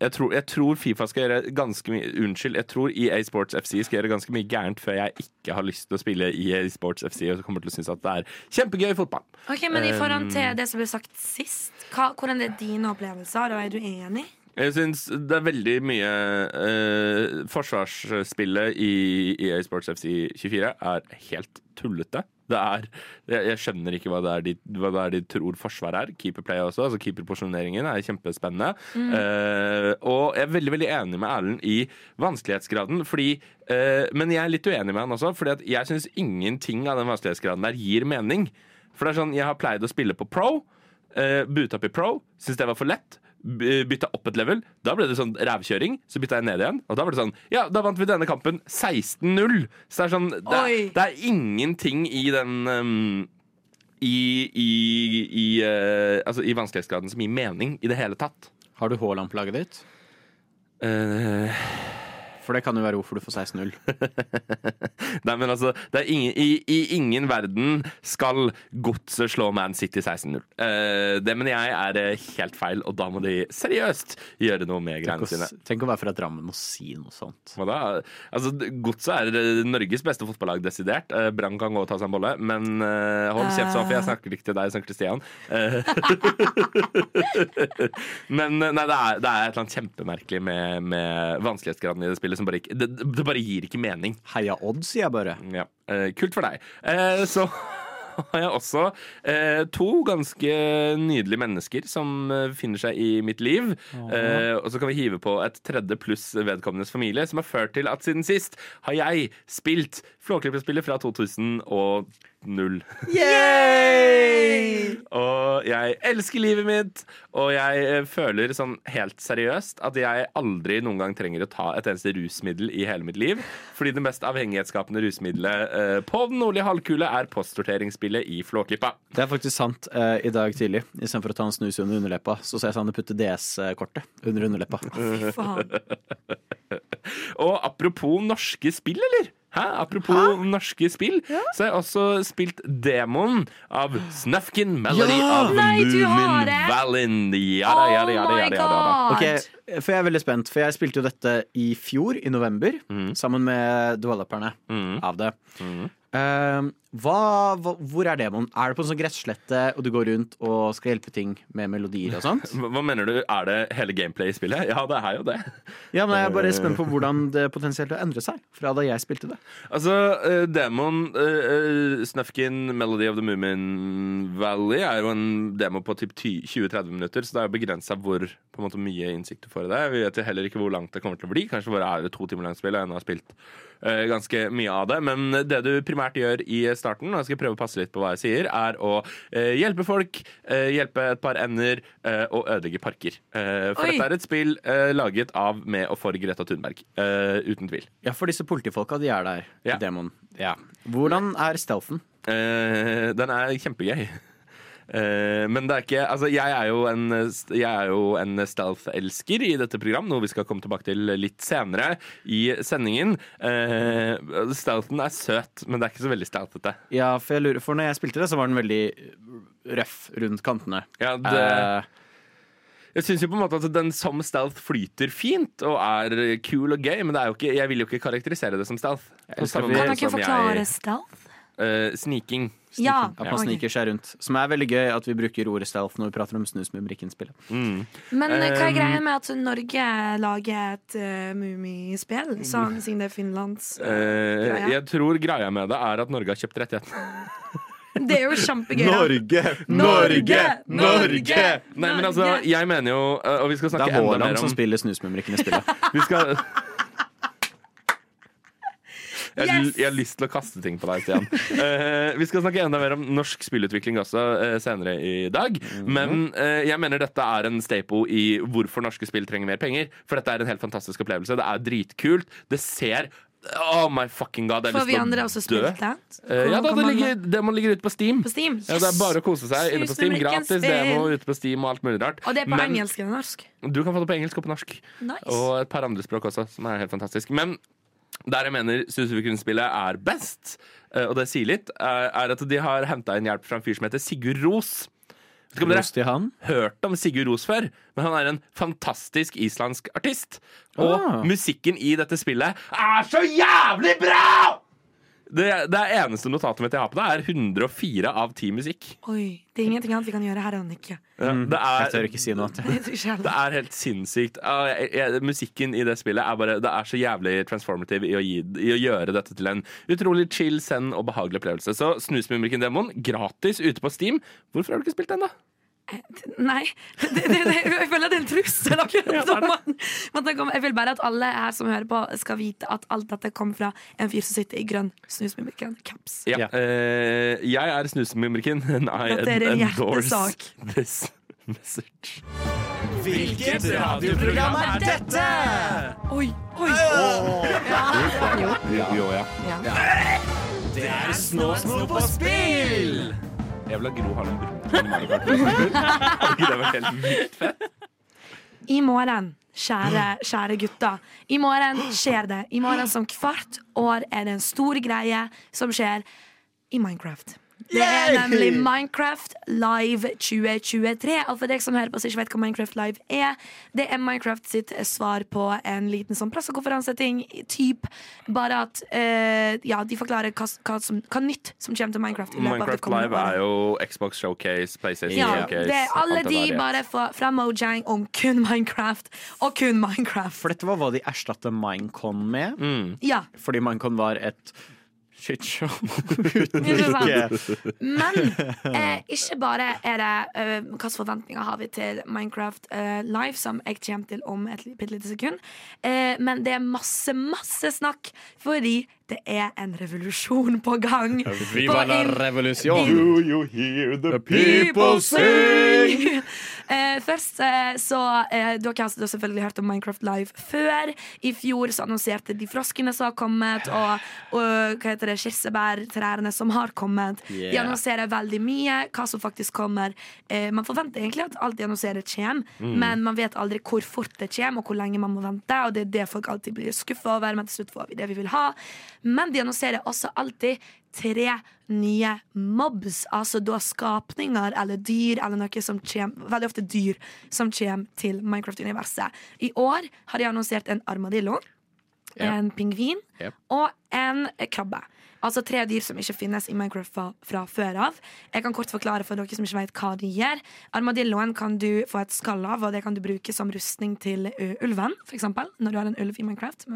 jeg, tror, jeg tror Fifa skal gjøre ganske mye Unnskyld, jeg tror EA Sports FC skal gjøre ganske mye gærent før jeg ikke har lyst til å spille EA Sports FC og kommer til å synes at det er kjempegøy fotball. Ok, Men i forhold til det som ble sagt sist, hva, hvordan er dine opplevelser? Og er du enig? Jeg syns det er veldig mye eh, Forsvarsspillet i EA Sports FC 24 er helt tullete. Det er, jeg, jeg skjønner ikke hva det, er de, hva det er de tror forsvar er. Keeperplay også, altså keeperposisjoneringen er kjempespennende. Eh, og jeg er veldig veldig enig med Erlend i vanskelighetsgraden. Fordi, eh, men jeg er litt uenig med han også, Fordi jeg syns ingenting av den vanskelighetsgraden der gir mening. For det er sånn, Jeg har pleid å spille på pro, uh, boota opp i pro, syns det var for lett bytta opp et level. Da ble det sånn rævkjøring. Så bytta jeg ned igjen. Og da var det sånn Ja, da vant vi denne kampen 16-0. Så det er sånn Det er, det er ingenting i den um, i, i, i, uh, altså i vanskelighetsgraden som gir mening i det hele tatt. Har du Haaland på laget ditt? Eh, For det kan jo være hvorfor du får 16-0. nei, men altså det er ingen, i, I ingen verden skal godset slå Man City 16-0. Eh, det mener jeg er eh, helt feil, og da må de seriøst gjøre noe med greiene sine. tenk å være fra Drammen og si noe sånt. Hva da? Altså, Godset er eh, Norges beste fotballag, desidert. Eh, Brann kan gå og ta seg en bolle, men eh, hold kjeft, Sofie. Jeg snakker ikke til deg, Sankt Kristian. Eh, men nei, det er, det er et eller annet kjempemerkelig med, med vanskelighetsgraden i det spillet som bare ikke det, det bare gir ikke mening. Heia Odd, sier jeg bare. Ja, eh, Kult for deg. Eh, så har jeg også eh, to ganske nydelige mennesker som finner seg i mitt liv. Eh, og så kan vi hive på et tredje pluss vedkommendes familie, som har ført til at siden sist har jeg spilt Flåklypa-spillet fra 2000 og null. Og jeg elsker livet mitt, og jeg eh, føler sånn helt seriøst at jeg aldri noen gang trenger å ta et eneste rusmiddel i hele mitt liv. Fordi det mest avhengighetsskapende rusmiddelet eh, på den nordlige halvkule er postsorteringsspillet i Flåklypa. Det er faktisk sant. Eh, I dag tidlig, istedenfor å ta en snus under underleppa, så sa jeg Sander putte DS-kortet under underleppa. Fy faen. Og apropos norske spill, eller? Hæ? Apropos norske spill, så har jeg også spilt demoen av Snufkin Melody Ja! of Nei, Moomin Valin. Vallin. Ja da, ja da, ja da, ja da, ja da. Oh my Ok, god! for jeg er veldig spent, for jeg spilte jo dette i fjor, i november, sammen med developerne Mm. av det. Eh, hva, hva, hvor er demoen? Er det på en sånn gresslette, og du går rundt og skal hjelpe ting med melodier og sånt? Hva mener du? Er det hele gameplay i spillet? Ja, det er jo det. Ja, men jeg er bare spent på hvordan det potensielt har endret seg fra da jeg spilte det. Altså, uh, demoen uh, Snufkin Melody of the Moomin Valley er jo en demo på typ 20-30 minutter, så det er jo begrensa hvor måte, mye innsikt du får i det. Vi vet jo heller ikke hvor langt det kommer til å bli. Kanskje bare er det to timer langt spill, og en har spilt uh, ganske mye av det. Men det du primært gjør i starten, og jeg skal prøve å passe litt på hva jeg sier, er å eh, hjelpe folk, eh, hjelpe et par ender eh, og ødelegge parker. Eh, for Oi. dette er et spill laget av, med og for Greta Thunberg. Eh, uten tvil. Ja, for disse politifolka, de er der. Ja. i Ja. Hvordan er stealthen? Eh, den er kjempegøy. Eh, men det er ikke Altså, jeg er jo en, jeg er jo en stealth-elsker i dette program, noe vi skal komme tilbake til litt senere i sendingen. Uh, stealthen er søt, men det er ikke så veldig stealthete. Ja, for, jeg lurer, for når jeg spilte det, så var den veldig røff rundt kantene. Ja, det, Uh, jeg syns jo på en måte at den som stealth flyter fint og er kul og gøy, men det er jo ikke, jeg vil jo ikke karakterisere det som stealth. Kan dere forklare jeg- stealth? Eh, sneaking. Ja. at man sniker seg rundt. Som er veldig gøy at vi bruker ordet stealth når vi prater om Snusmumrikken-spillet. Mm. Men um, hva er Um, greia med at Norge lager et uh, mummispill, sånn, siden det er Finlands uh, Greia. jeg tror greia med det er at Norge har kjøpt rettighetene. Det er jo kjempegøy. Norge! Norge! Norge! Nei, men altså, jeg mener jo eh, Og vi skal Det mer er Det er Våland som spiller Snusmumrikken i spillet. Vi skal jeg, Yes! jeg har lyst til å kaste ting på deg, Stian. Uh, vi skal snakke enda mer om norsk spillutvikling også uh, senere i dag. Men uh, jeg mener dette er en staple i hvorfor norske spill trenger mer penger. For dette er en helt fantastisk opplevelse. Det er dritkult. Det ser Oh my fucking god, Får vi andre også spilt det? Eh, ja, da, det, ligger, det må ligge ute på Steam. På Steam? Ja, det er bare å kose seg inne på Steam. Gratis demo ute på Steam og alt mulig rart. Og det er på Men engelsk eller norsk? Du kan få det på engelsk og på norsk. Nice. Og et par andre språk også, som er helt fantastisk. Men der jeg mener Susuvik-spillet er best, eh, og det sier litt, er at de har henta inn hjelp fra en fyr som heter Sigurd Ros. Vet ikke om dere har hørt om Sigurd Ros før, men han er en fantastisk islandsk artist. Og Ah. musikken i dette spillet er så jævlig bra! Det, det eneste notatet mitt jeg har på det, er 104 av 10 musikk. Oi, det er ingenting annet vi kan gjøre her Annike. Ja, det Jeg er tør ikke si noe. Det er Det helt sinnssykt. Ah, jeg, jeg, musikken i det spillet er bare Det er så jævlig transformative i å, gi, i å gjøre dette til en utrolig chill, send og behagelig opplevelse. Så Snusmumrikken-demoen, gratis ute på Steam. Hvorfor har du ikke spilt den, da? Nei. Det, det, det, jeg føler det er en trussel. man- man om- Jeg vil bare at alle her som hører på, skal vite at alt dette kommer fra en fyr som sitter i grønn snusmimikken caps. Ja. Ja. Uh, jeg er snusmimikken and I Dette er en endorse this message. Hvilket radioprogram er dette? Oi, oi! Jo, jo, ja. Ja. Det er Snå på spill! Jeg vil ha Gro Harlem Brundtland i Hadde ikke det vært helt vilt fett? I morgen, kjære, kjære gutter, i morgen skjer det. I morgen som hvert år er det en stor greie som skjer i Minecraft. Det er nemlig Minecraft Live 2023. Og for deg som hører på så ikke vet hva Minecraft Live er, det er Minecraft sitt svar på en liten sånn pressekonferanseting. Typ. Bare at uh, ja, de forklarer hva, hva, som, hva nytt som kommer til Minecraft. Minecraft Live året. er jo Xbox Showcase, PlayStation Ja, Showcase det er alle de der, bare fra, fra Mojang om kun Minecraft og kun Minecraft. For dette var hva de erstatte Minecon med. Mm. Ja, Fordi Minecon var et shitshow. ikke? Ikke- Men eh, ikke bare er det eh, hvilke forventninger har vi til Minecraft eh, Live, som jeg kommer til om et bitte lite sekund. Eh, men det er masse, masse snakk, fordi det er en revolusjon på gang. Viva la revolusjon! Do you hear the people sing! Eh, først eh, så eh, Dere har altså selvfølgelig hørt om Minecraft Live før. I fjor så annonserte de froskene som har kommet, og, og hva heter det, kirsebærtrærne som har kommet. De annonserer veldig mye hva som faktisk kommer. Eh, man forventer egentlig at alt de annonserer, kommer, men man vet aldri hvor fort det kommer, og hvor lenge man må vente. Og det er det folk alltid blir skuffa over, men til slutt får vi det vi vil ha. Men de annonserer også alltid tre nye mobs, altså da skapninger eller dyr eller noe som kommer, veldig ofte dyr som kommer til Minecraft-universet. I år har de annonsert en armadillo, yep. en pingvin Yep. og en krabbe. Altså tre dyr som ikke finnes i Minecraft fra, fra før av. Jeg kan kort forklare for dere som ikke vet hva de gjør. Armadilloen kan du få et skall av, og det kan du bruke som rustning til ulven, eksempel, når du har en ulv i Minecraft.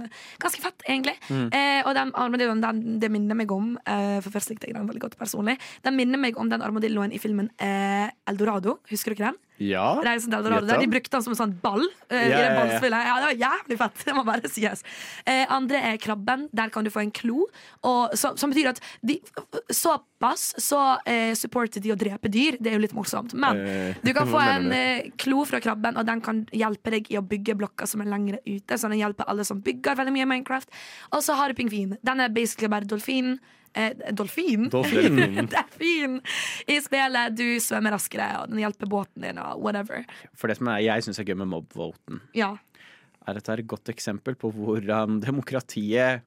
Ganske fett, egentlig. Eh, og den armadilloen, den, det minner meg om eh, For først likte jeg den veldig godt personlig. Den minner meg om den armadilloen i filmen eh, Eldorado. Husker dere den? Ja. De brukte den som en sånn ball. eh, Ja, i det ja, ja. Ja, det var jævlig fett. Det må bare sies. Eh, andre er krabben. Der kan du få en klo. Og, så, som betyr at de, såpass så eh, supporter de å drepe dyr. Det er jo litt morsomt. Men Eh, du kan få en eh, klo fra krabben, og den kan hjelpe deg i å bygge blokker som er lengre ute. Så den hjelper alle som bygger veldig mye i Minecraft. Og så har du pingvin. Den er basically bare dolfin. Eh, dolfin? Dolfin. Delfin i spillet. Du svømmer raskere, og den hjelper båten din, og whatever. For det som er, jeg syns er gøy med mobvoten, Ja. er at det er et godt eksempel på hvordan demokratiet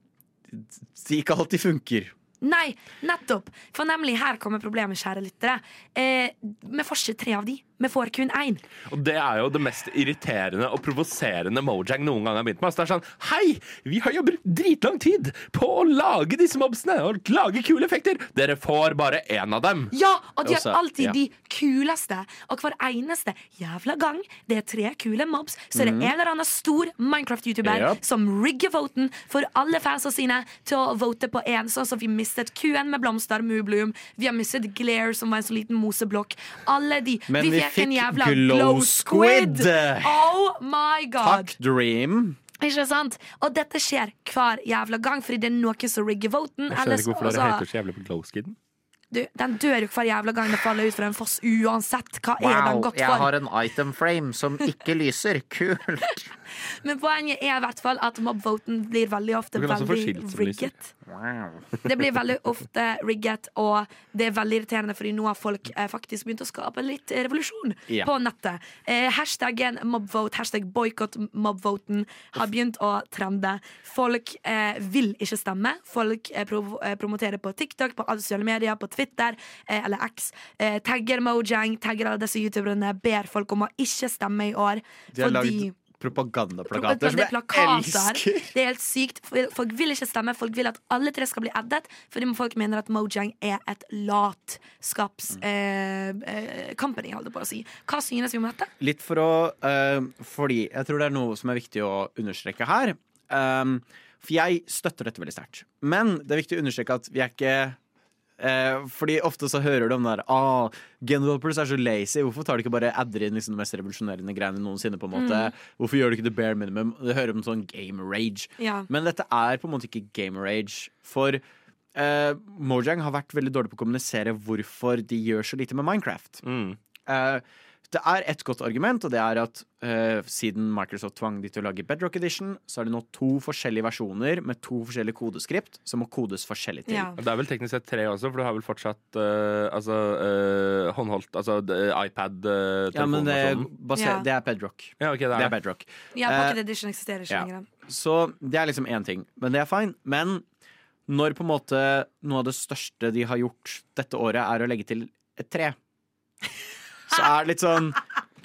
ikke alltid funker. Nei, nettopp! For nemlig her kommer problemet, kjære lyttere. Eh, vi får ikke tre av de. Vi får kun én. Og det er jo det mest irriterende og provoserende Mojang noen gang har begynt med. Altså, det er sånn Hei, vi har jo brukt dritlang tid på å lage disse mobsene og lage kule effekter. Dere får bare én av dem. Ja, og de har alltid ja. de kuleste. Og hver eneste jævla gang det er tre kule mobs, så er det en eller annen stor Minecraft-youtuber yep. som rigger voten for alle fansa sine til å vote på én. Sånn som vi mistet Q-en med blomster, Moobloom. Vi har mistet Glare, som var en så liten moseblokk. Alle de. Men vi en fikk jævla Glow Squid. Oh my god! Takk, Dream. Ikke sant? Og dette skjer hver jævla gang, fordi det er noen som rigger voten. Jeg skjønner ikke hvorfor det dere så- jævlig på Glowskidden. du, den dør jo hver jævla gang det faller ut fra en foss, uansett. Hva er den Wow, godt jeg har en item frame som ikke lyser. Kult. Men poenget er i hvert fall at mobvoten blir veldig ofte veldig rigget. Det blir veldig ofte rigget, og det er veldig irriterende, fordi nå har folk eh, faktisk begynt å skape litt revolusjon Ja. på nettet. Eh, hashtaggen mobvote, hashtag boikott mobvoten, har begynt å trende. Folk eh, vil ikke stemme. Folk eh, eh, promoterer på TikTok, på alle sosiale medier, på Twitter eh, eller X. Eh, tagger Mojang, tagger alle disse youtuberne, ber folk om å ikke stemme i år. De har fordi propagandaplakater som jeg er elsker. Det er helt sykt. Folk vil ikke stemme. Folk vil at alle tre skal bli addet, fordi folk mener at Mojang er et latskaps eh, eh, company, holdt jeg på å si. Hva synes vi om dette? Litt for å eh, Fordi jeg tror det er noe som er viktig å understreke her. Um, for jeg støtter dette veldig sterkt. Men det er viktig å understreke at vi er ikke eh, fordi ofte så hører du om det der ah, Game developers er så lazy. Hvorfor tar de ikke bare adder inn liksom, de mest revolusjonerende greiene noensinne? på en måte Hvorfor gjør de ikke the bare minimum? Du hører om sånn game rage. Ja. Men dette er på en måte ikke game rage. For eh, Mojang har vært veldig dårlig på å kommunisere hvorfor de gjør så lite med Minecraft. Mm. Eh, det er et godt argument, og det er at uh, siden Microsoft tvang de til å lage Bedrock Edition, så er det nå to forskjellige versjoner med to forskjellige kodeskript som må kodes forskjellig til. Ja. Det er vel teknisk sett tre også, for du har vel fortsatt uh, altså, uh, håndholdt Altså uh, iPad uh, Ja, men det, er baser, Ja. det er Bedrock. Ja, ok, det er. Det er Bedrock. Ja, Pocket Edition eksisterer ikke ja. lenger. Så det er liksom én ting, men det er fine. Men når på en måte noe av det største de har gjort dette året, er å legge til et tre, så er det litt sånn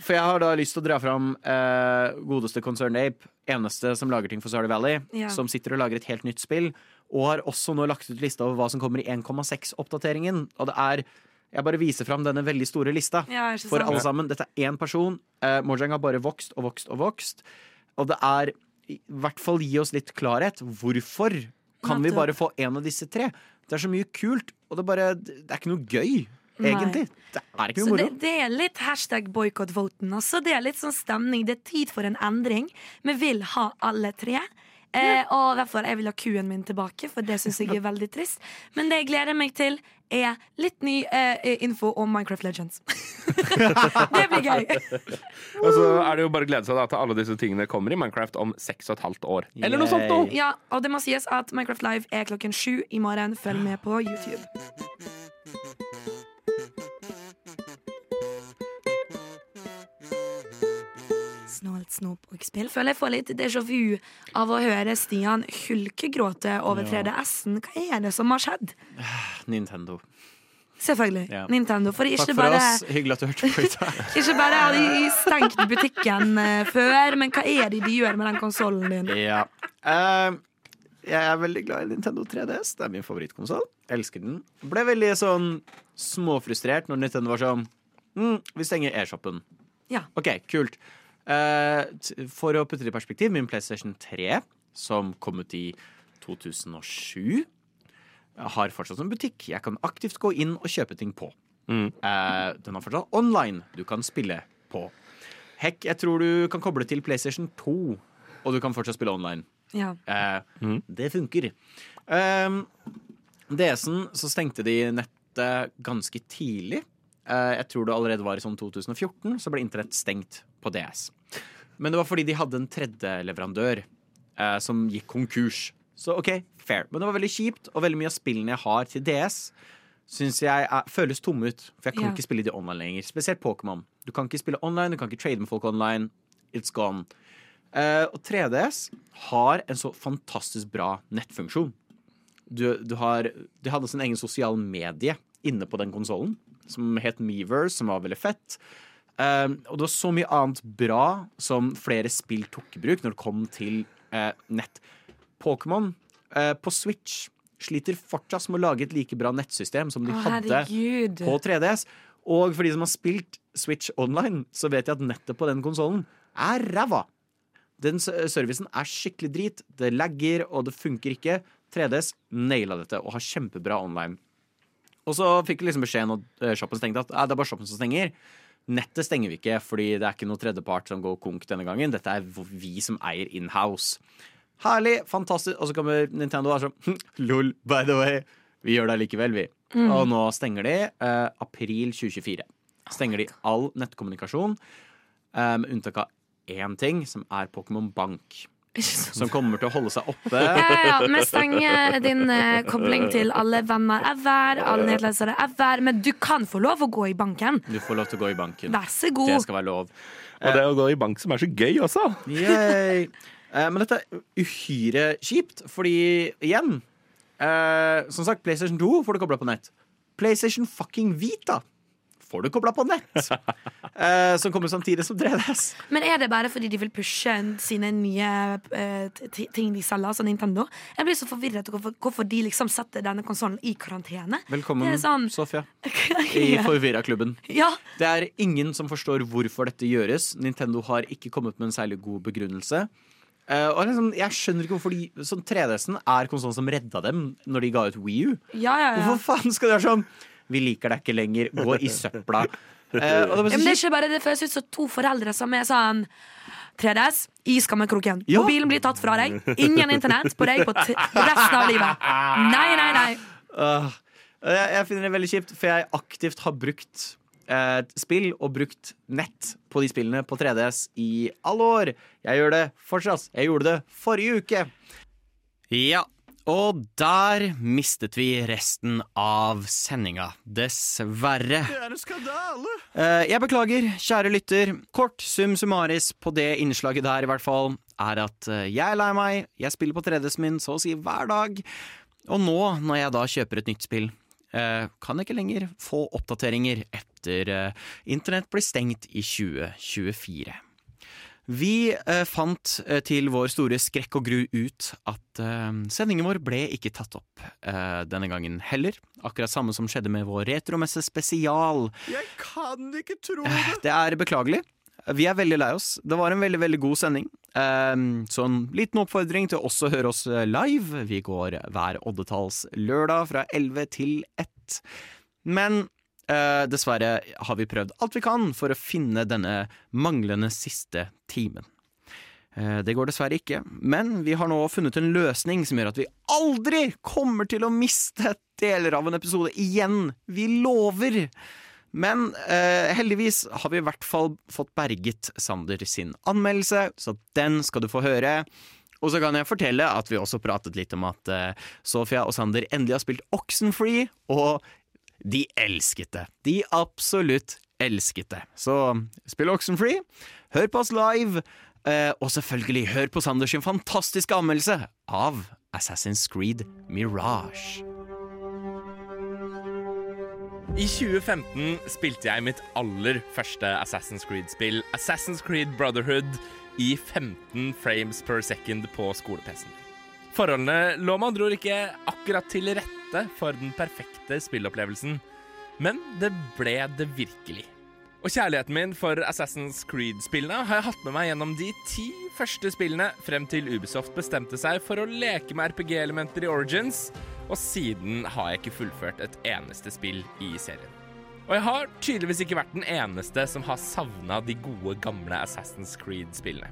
For jeg har da lyst til å dra fram eh, godeste Concern Ape, eneste som lager ting for Stardew Valley, Ja. som sitter og lager et helt nytt spill, og har også nå lagt ut lista over hva som kommer i 1,6-oppdateringen. Og det er Jeg bare viser fram denne veldig store lista Ja, for alle sammen. Dette er én person. Eh, Mojang har bare vokst og vokst og vokst. Og det er i hvert fall gi oss litt klarhet. Hvorfor kan vi bare få en av disse tre? Det er så mye kult, og det, bare, det er ikke noe gøy. Egentlig. Det er ikke noe moro. det er litt hashtag boikott-voten. Altså, det er litt sånn stemning. Det er tid for en endring. Vi vil ha alle tre. Eh, og derfor jeg vil ha kuen min tilbake, for det syns jeg er veldig trist. Men det jeg gleder meg til, er litt ny eh, info om Minecraft Legends. det blir gøy. Og så er det jo bare å glede seg da, til alle disse tingene kommer i Minecraft om seks og et halvt år. Eller noe sånt noe! Ja, og det må sies at Minecraft Live er klokken sju i morgen. Følg med på YouTube. Snålt snop og spill. Føler jeg får litt déjà vu av å høre Stian hulkegråte over 3DS-en. Hva er det som har skjedd? Nintendo. Selvfølgelig. Ja. Nintendo. For Takk for bare, oss. Hyggelig at du hørte på i ikke bare har de stengt butikken eh, før, men hva er det de gjør med den konsollen din? Ja. Uh, jeg er veldig glad i Nintendo 3DS. Det er min favorittkonsoll. Elsker den. Ble veldig sånn småfrustrert når Nintendo var sånn mm, Vi stenger e-shoppen. Ja. OK, kult. Eh, for å putte det i perspektiv, min PlayStation 3, som kom ut i 2007, har fortsatt en butikk. Jeg kan aktivt gå inn og kjøpe ting på. Mm. Eh, den har fortsatt online. Du kan spille på. Hekk, jeg tror du kan koble til PlayStation 2, og du kan fortsatt spille online. Ja. Mm. Det funker. Um, DS-en så stengte de nettet ganske tidlig. Eh, jeg tror det allerede var i sånn 2014, så ble internett stengt på DS. Men det var fordi de hadde en tredjeleverandør eh, som gikk konkurs. Så OK, fair. Men det var veldig kjipt, og veldig mye av spillene jeg har til DS, syns jeg er, føles tomme ut. For jeg kan Ja. ikke spille de online lenger. Spesielt Pokémon. Du kan ikke spille online, du kan ikke trade med folk online. It's gone. Eh, og 3DS har en så fantastisk bra nettfunksjon. Du, du har, de hadde sin egen sosial medie inne på den konsollen, som het Meverse, som var veldig fett. Eh, og det var så mye annet bra som flere spill tok i bruk når det kom til uh, nett. Pokémon uh, på Switch sliter fortsatt med å lage et like bra nettsystem som de Å, hadde herregud. på 3DS. Og for de som har spilt Switch online, så vet jeg at nettet på den konsollen er ræva. Den servicen er skikkelig drit. Det lagger, og det funker ikke. 3DS naila dette og har kjempebra online. Og så fikk vi liksom beskjed når eh, shoppen stengte at det er bare shoppen som stenger. Nettet stenger vi ikke, fordi det er ikke noe tredjepart som går konk denne gangen. Dette er vi som eier inhouse. Herlig, fantastisk. Og så kommer Nintendo og er sånn Lol, by the way. Vi gjør det likevel, vi. Og nå stenger de eh, april 2024. Stenger de all nettkommunikasjon, eh, med unntak av én ting, som er Pokémon Bank. Som kommer til å holde seg oppe. Ja, ja. Vi stenger din eh, kobling til alle venner ever, alle nedlesere ever. Men du kan få lov å gå i banken. Du får lov til å gå i banken. Vær så Det god. skal være lov. Og det å gå i bank som er så gøy også. Yay. Eh, men dette er uhyre kjipt, fordi igjen eh, Som sagt, PlayStation 2 får du kobla på nett. PlayStation fucking Vita får du kobla på nett. Eh, som kommer samtidig som 3DS. Men er det bare fordi de vil pushe sine nye eh, ting de selger, altså Nintendo? Jeg blir så forvirret over hvorfor, hvorfor de liksom setter denne konsollen i karantene. Velkommen, sånn- Sofia, i Forvirra-klubben. Ja, Det er ingen som forstår hvorfor dette gjøres. Nintendo har ikke kommet med en særlig god begrunnelse. Uh, og liksom, jeg skjønner ikke hvorfor de sånn 3DS-en er konsollen som redda dem når de ga ut Wii U. ja, ja, ja. Hvorfor faen skal de være sånn Vi liker deg ikke lenger, gå i søpla. Eh, og det Ja, men det er ikke bare det føles ut som to foreldre som er sånn 3DS i skammekroken. Ja. Mobilen blir tatt fra deg. Ingen internett på deg på t resten av livet. Nei, nei, nei. Uh, jeg, jeg finner det veldig kjipt, for jeg aktivt har brukt uh, spill og brukt nett på de spillene på 3DS i alle år. Jeg gjør det fortsatt. Jeg gjorde det forrige uke. Ja, og der mistet vi resten av sendinga. Dessverre. Det er en skandale! Eh, jeg beklager, kjære lytter. Kort sum summaris på det innslaget der, i hvert fall, er at eh, jeg er lei meg. Jeg spiller på 3DS-en min så å si hver dag. Og nå, når jeg da kjøper et nytt spill, eh, kan jeg ikke lenger få oppdateringer etter internett blir stengt i 2024. Vi eh, fant eh, til vår store skrekk og gru ut at eh, sendingen vår ble ikke tatt opp eh, denne gangen heller. Akkurat samme som skjedde med vår retromesse spesial. Jeg kan ikke tro Eh, Det er beklagelig. Vi er veldig lei oss. Det var en veldig veldig god sending. Eh, Så en liten oppfordring til også å høre oss live. Vi går hver oddetalls lørdag fra 11 til 1. Men eh, dessverre har vi prøvd alt vi kan for å finne denne manglende siste timen. Eh, Det går dessverre ikke, men vi har nå funnet en løsning som gjør at vi aldri kommer til å miste deler av en episode igjen. Vi lover! Men eh, heldigvis har vi i hvert fall fått berget Sander sin anmeldelse, så den skal du få høre. Og så kan jeg fortelle at vi også pratet litt om at eh, Sofia og Sander endelig har spilt Oxenfree, og de elsket det. De absolutt elsket det. Så spill Oxenfree, hør på oss live, eh, og selvfølgelig hør på Sanders sin fantastiske anmeldelse av Assassin's Creed Mirage. I 2015 spilte jeg mitt aller første Assassin's Creed-spill, Assassin's Creed Brotherhood, i 15 frames per second på skole-PC-en. Forholdene lå med andre ord ikke akkurat til rette for den perfekte spillopplevelsen, men det ble det virkelig. Og kjærligheten min for Assassin's Creed-spillene har jeg hatt med meg gjennom de ti første spillene frem til Ubisoft bestemte seg for å leke med RPG-elementer i Origins, og siden har jeg ikke fullført et eneste spill i serien. Og jeg har tydeligvis ikke vært den eneste som har savna de gode, gamle Assassin's Creed-spillene.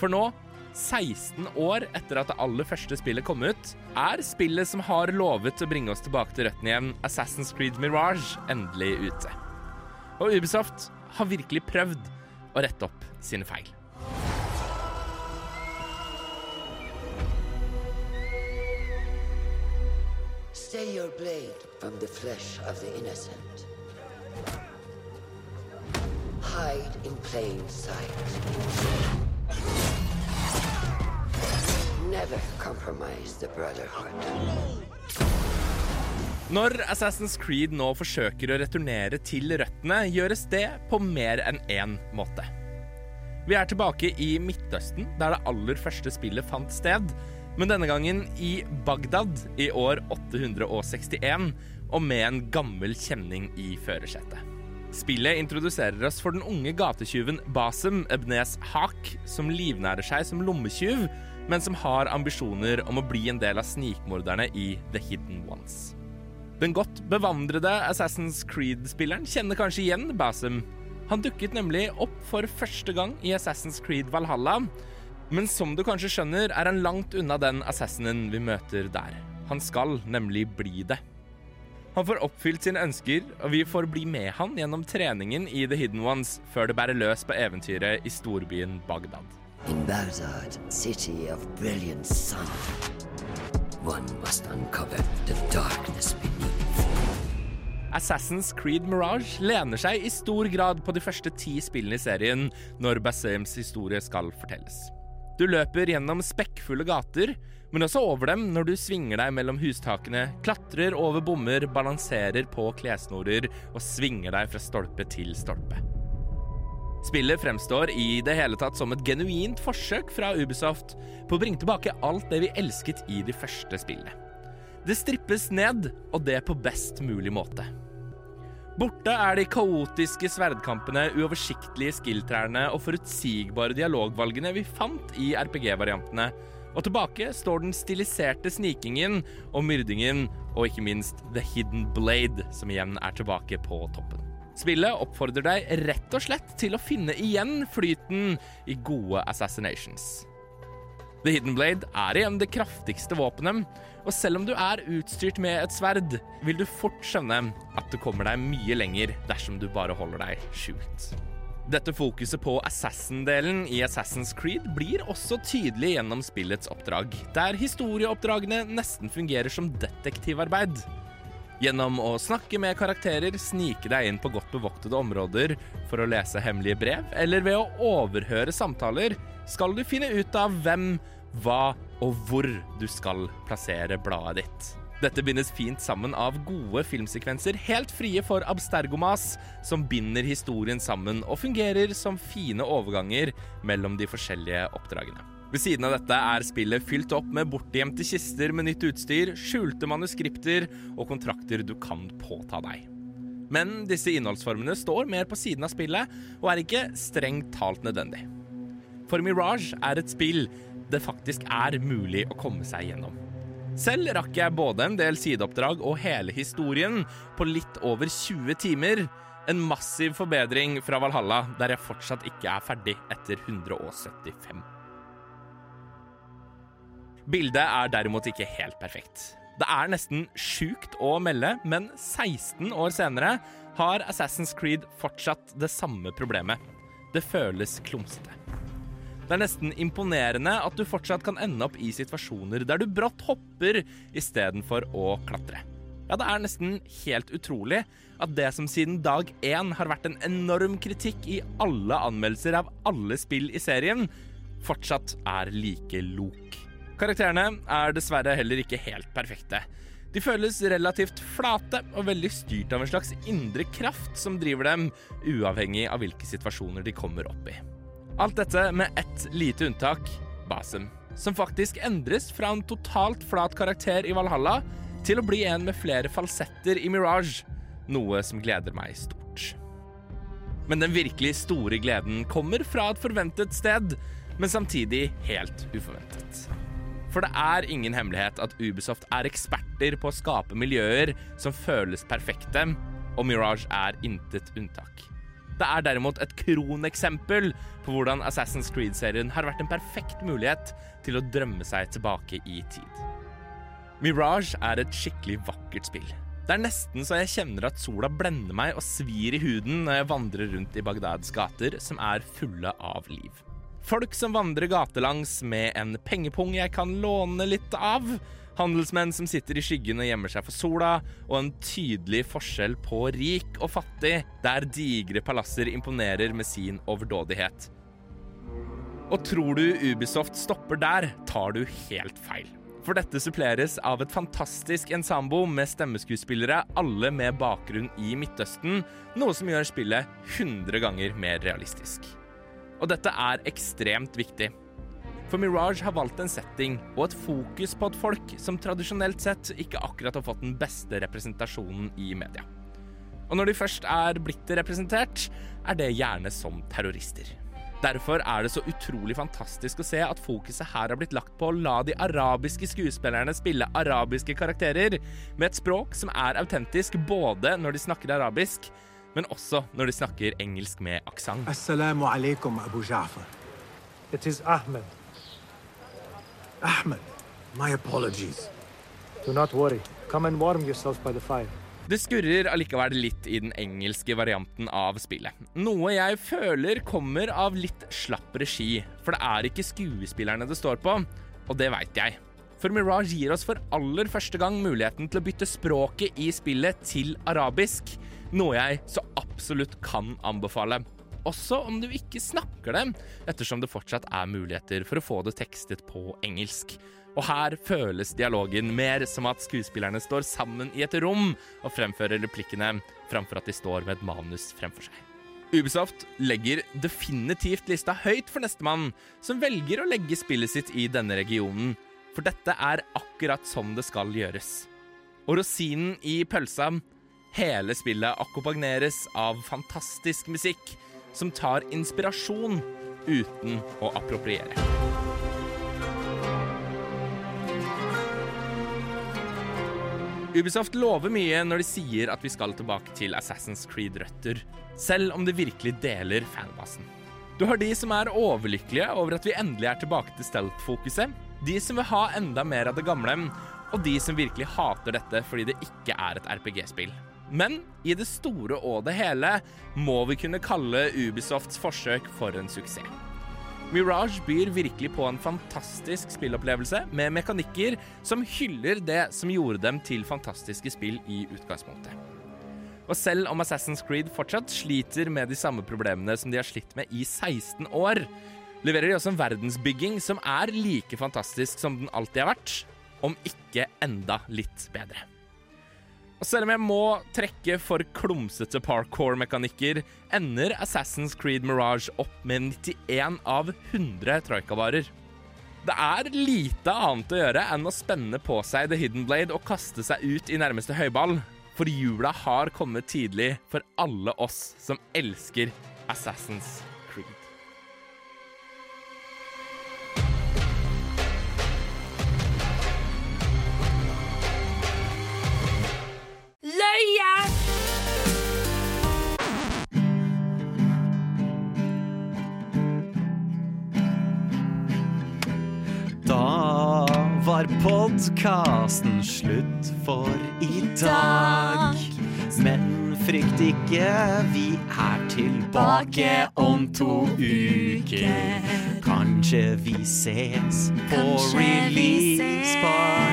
For nå, 16 år etter at det aller første spillet kom ut, er spillet som har lovet å bringe oss tilbake til røttene igjen, Assassin's Creed Mirage, endelig ute. Og Ubisoft har virkelig prøvd å rette opp sine feil. Stay your blade from the flesh of the innocent. Hide in plain sight. Never compromise the Brotherhood. Når Assassin's Creed nå forsøker å returnere til røttene, gjøres det på mer enn én måte. Vi er tilbake i Midtøsten, der det aller første spillet fant sted, men denne gangen i Bagdad i år 861, og med en gammel kjenning i førersetet. Spillet introduserer oss for den unge gatetyven Basem Ebnes Haq, som livnærer seg som lommetyv, men som har ambisjoner om å bli en del av snikmorderne i The Hidden Ones. Den godt bevandrede Assassin's Creed-spilleren kjenner kanskje igjen Basim. Han dukket nemlig opp for første gang i Assassin's Creed Valhalla, men som du kanskje skjønner, er han langt unna den assassinen vi møter der. Han skal nemlig bli det. Han får oppfylt sine ønsker, og vi får bli med han gjennom treningen i The Hidden Ones før det bærer løs på eventyret i storbyen Bagdad. In Baghdad, city of brilliant sun, one must uncover the darkness beneath. Assassin's Creed Mirage lener seg i stor grad på de første ti spillene i serien når Basems historie skal fortelles. Du løper gjennom spekkfulle gater, men også over dem når du svinger deg mellom hustakene, klatrer over bommer, balanserer på klessnorer og svinger deg fra stolpe til stolpe. Spillet fremstår i det hele tatt som et genuint forsøk fra Ubisoft på å bringe tilbake alt det vi elsket i de første spillene. Det strippes ned, og det på best mulig måte. Borte er de kaotiske sverdkampene, uoversiktlige skill-trærne og forutsigbare dialogvalgene vi fant i RPG-variantene. Og tilbake står den stiliserte snikingen og myrdingen, og ikke minst The Hidden Blade, som igjen er tilbake på toppen. Spillet oppfordrer deg rett og slett til å finne igjen flyten i gode assassinations. The Hidden Blade er igjen det kraftigste våpenet, og selv om du er utstyrt med et sverd, vil du fort skjønne at du kommer deg mye lenger dersom du bare holder deg skjult. Dette fokuset på assassin-delen i Assassin's Creed blir også tydelig gjennom spillets oppdrag, der historieoppdragene nesten fungerer som detektivarbeid. Gjennom å snakke med karakterer, snike deg inn på godt bevoktede områder for å lese hemmelige brev, eller ved å overhøre samtaler, skal du finne ut av hvem, hva og hvor du skal plassere bladet ditt. Dette bindes fint sammen av gode filmsekvenser, helt frie for abstergomas, som binder historien sammen og fungerer som fine overganger mellom de forskjellige oppdragene. Ved siden av dette er spillet fylt opp med bortgjemte kister med nytt utstyr, skjulte manuskripter og kontrakter du kan påta deg. Men disse innholdsformene står mer på siden av spillet, og er ikke strengt talt nødvendig. For Mirage er et spill det faktisk er mulig å komme seg gjennom. Selv rakk jeg både en del sideoppdrag og hele historien på litt over 20 timer. En massiv forbedring fra Valhalla, der jeg fortsatt ikke er ferdig etter 175. Bildet er derimot ikke helt perfekt. Det er nesten sjukt å melde, men 16 år senere har Assassin's Creed fortsatt det samme problemet. Det føles klumsete. Det er nesten imponerende at du fortsatt kan ende opp i situasjoner der du brått hopper istedenfor å klatre. Ja, det er nesten helt utrolig at det som siden dag én har vært en enorm kritikk i alle anmeldelser av alle spill i serien, fortsatt er like lok. Karakterene er dessverre heller ikke helt perfekte. De føles relativt flate og veldig styrt av en slags indre kraft som driver dem, uavhengig av hvilke situasjoner de kommer opp i. Alt dette med ett lite unntak Basem, som faktisk endres fra en totalt flat karakter i Valhalla til å bli en med flere falsetter i Mirage, noe som gleder meg stort. Men den virkelig store gleden kommer fra et forventet sted, men samtidig helt uforventet. For det er ingen hemmelighet at Ubisoft er eksperter på å skape miljøer som føles perfekte, og Mirage er intet unntak. Det er derimot et kroneksempel på hvordan Assassin's Creed-serien har vært en perfekt mulighet til å drømme seg tilbake i tid. Mirage er et skikkelig vakkert spill. Det er nesten så jeg kjenner at sola blender meg og svir i huden når jeg vandrer rundt i Bagdads gater, som er fulle av liv. Folk som vandrer gatelangs med en pengepung jeg kan låne litt av. Handelsmenn som sitter i skyggen og gjemmer seg for sola, og en tydelig forskjell på rik og fattig, der digre palasser imponerer med sin overdådighet. Og tror du Ubisoft stopper der, tar du helt feil. For dette suppleres av et fantastisk ensambo med stemmeskuespillere, alle med bakgrunn i Midtøsten, noe som gjør spillet 100 ganger mer realistisk. Og dette er ekstremt viktig. For Mirage har valgt en setting og et fokus på et folk som tradisjonelt sett ikke akkurat har fått den beste representasjonen i media. Og når de først er blitt representert, er det gjerne som terrorister. Derfor er det så utrolig fantastisk å se at fokuset her har blitt lagt på å la de arabiske skuespillerne spille arabiske karakterer med et språk som er autentisk både når de snakker arabisk, men også når de snakker engelsk med aksent. Assalamu alaikum, Abu Ja'far. It is Ahmed. Ahmed, my apologies. Do not worry. Come and warm yourself by the fire. Det skurrer allikevel litt i den engelske varianten av spillet. Noe jeg føler kommer av litt slapp regi, for det er ikke skuespillerne det står på, og det veit jeg. For Mirage gir oss for aller første gang muligheten til å bytte språket i spillet til arabisk, noe jeg så absolutt kan anbefale. Også om du ikke snakker dem, ettersom det fortsatt er muligheter for å få det tekstet på engelsk. Og her føles dialogen mer som at skuespillerne står sammen i et rom og fremfører replikkene, framfor at de står med et manus fremfor seg. Ubisoft legger definitivt lista høyt for nestemann, som velger å legge spillet sitt i denne regionen, for dette er akkurat sånn det skal gjøres. Og rosinen i pølsa Hele spillet akkompagneres av fantastisk musikk som tar inspirasjon uten å appropriere. Ubisoft lover mye når de sier at vi skal tilbake til Assassin's Creed-røtter, selv om det virkelig deler fanbasen. Du har de som er overlykkelige over at vi endelig er tilbake til stealth-fokuset, de som vil ha enda mer av det gamle, og de som virkelig hater dette fordi det ikke er et RPG-spill. Men i det store og det hele må vi kunne kalle Ubisofts forsøk for en suksess. Mirage byr virkelig på en fantastisk spillopplevelse med mekanikker som hyller det som gjorde dem til fantastiske spill i utgangspunktet. Og selv om Assassin's Creed fortsatt sliter med de samme problemene som de har slitt med i 16 år, leverer de også en verdensbygging som er like fantastisk som den alltid har vært, om ikke enda litt bedre. Og selv om jeg må trekke for klumsete parkour-mekanikker, ender Assassin's Creed Mirage opp med 91 av 100 troikavarer. Det er lite annet å gjøre enn å spenne på seg The Hidden Blade og kaste seg ut i nærmeste høyball, for jula har kommet tidlig for alle oss som elsker Assassin's Løye! Da var podkasten slutt for i dag. Men frykt ikke, vi er tilbake om to uker. Kanskje vi ses på release-party.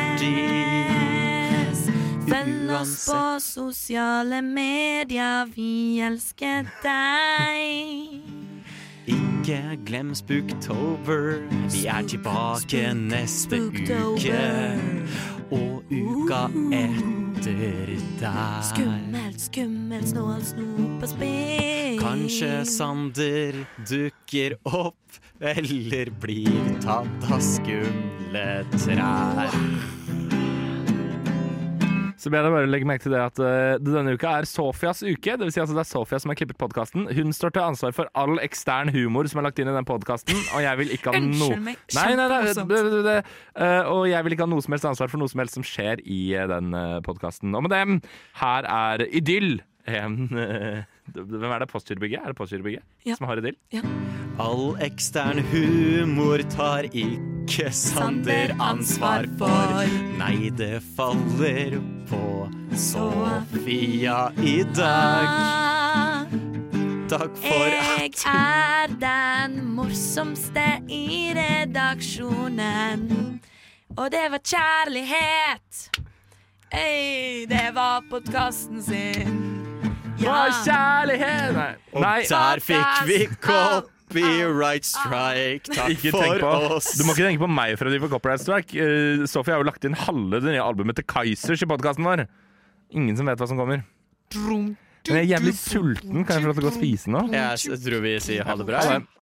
Følg oss på sosiale medier, vi elsker deg. Ikke glem Spooktober. Vi er tilbake neste uke. Og uka etter der. Skummelt, skummelt, snål, snop og spill. Kanskje Sander dukker opp, eller blir tatt av skumle trær. Så ber jeg deg bare legge merke til det at uh, denne uka er Sofias uke. Det vil si altså det er Sofia som har klippet podkasten. Hun står til ansvar for all ekstern humor som er lagt inn i den podkasten, og jeg vil ikke ha noe Nei, nei, nei, det, det, det, eh, Og jeg vil ikke ha noe som helst ansvar for noe som helst som skjer i uh, den uh, podkasten. Og med dem, her er Idyll en eh, Hvem er det? Postgirobygget? Er det Postgirobygget Ja. som har det til? All ekstern humor tar ikke Sander ansvar for. Nei, det faller på Sofia i dag. Ah, Takk for at Jeg er den morsomste i redaksjonen. Og det var kjærlighet. Ei, det var podkasten sin. Hva er kjærlighet? Nei. Og Nei. der fikk vi copyright strike. Takk Ikke for på, oss. du må ikke tenke på meg for å drive copyright strike. Uh, Sofie har jo lagt inn halve det nye albumet til Kaizers i podkasten vår. Ingen som vet hva som kommer. Men jeg er jævlig sulten. Kan jeg få lov til å gå og spise nå? Jeg tror vi sier ha det bra. Ha det.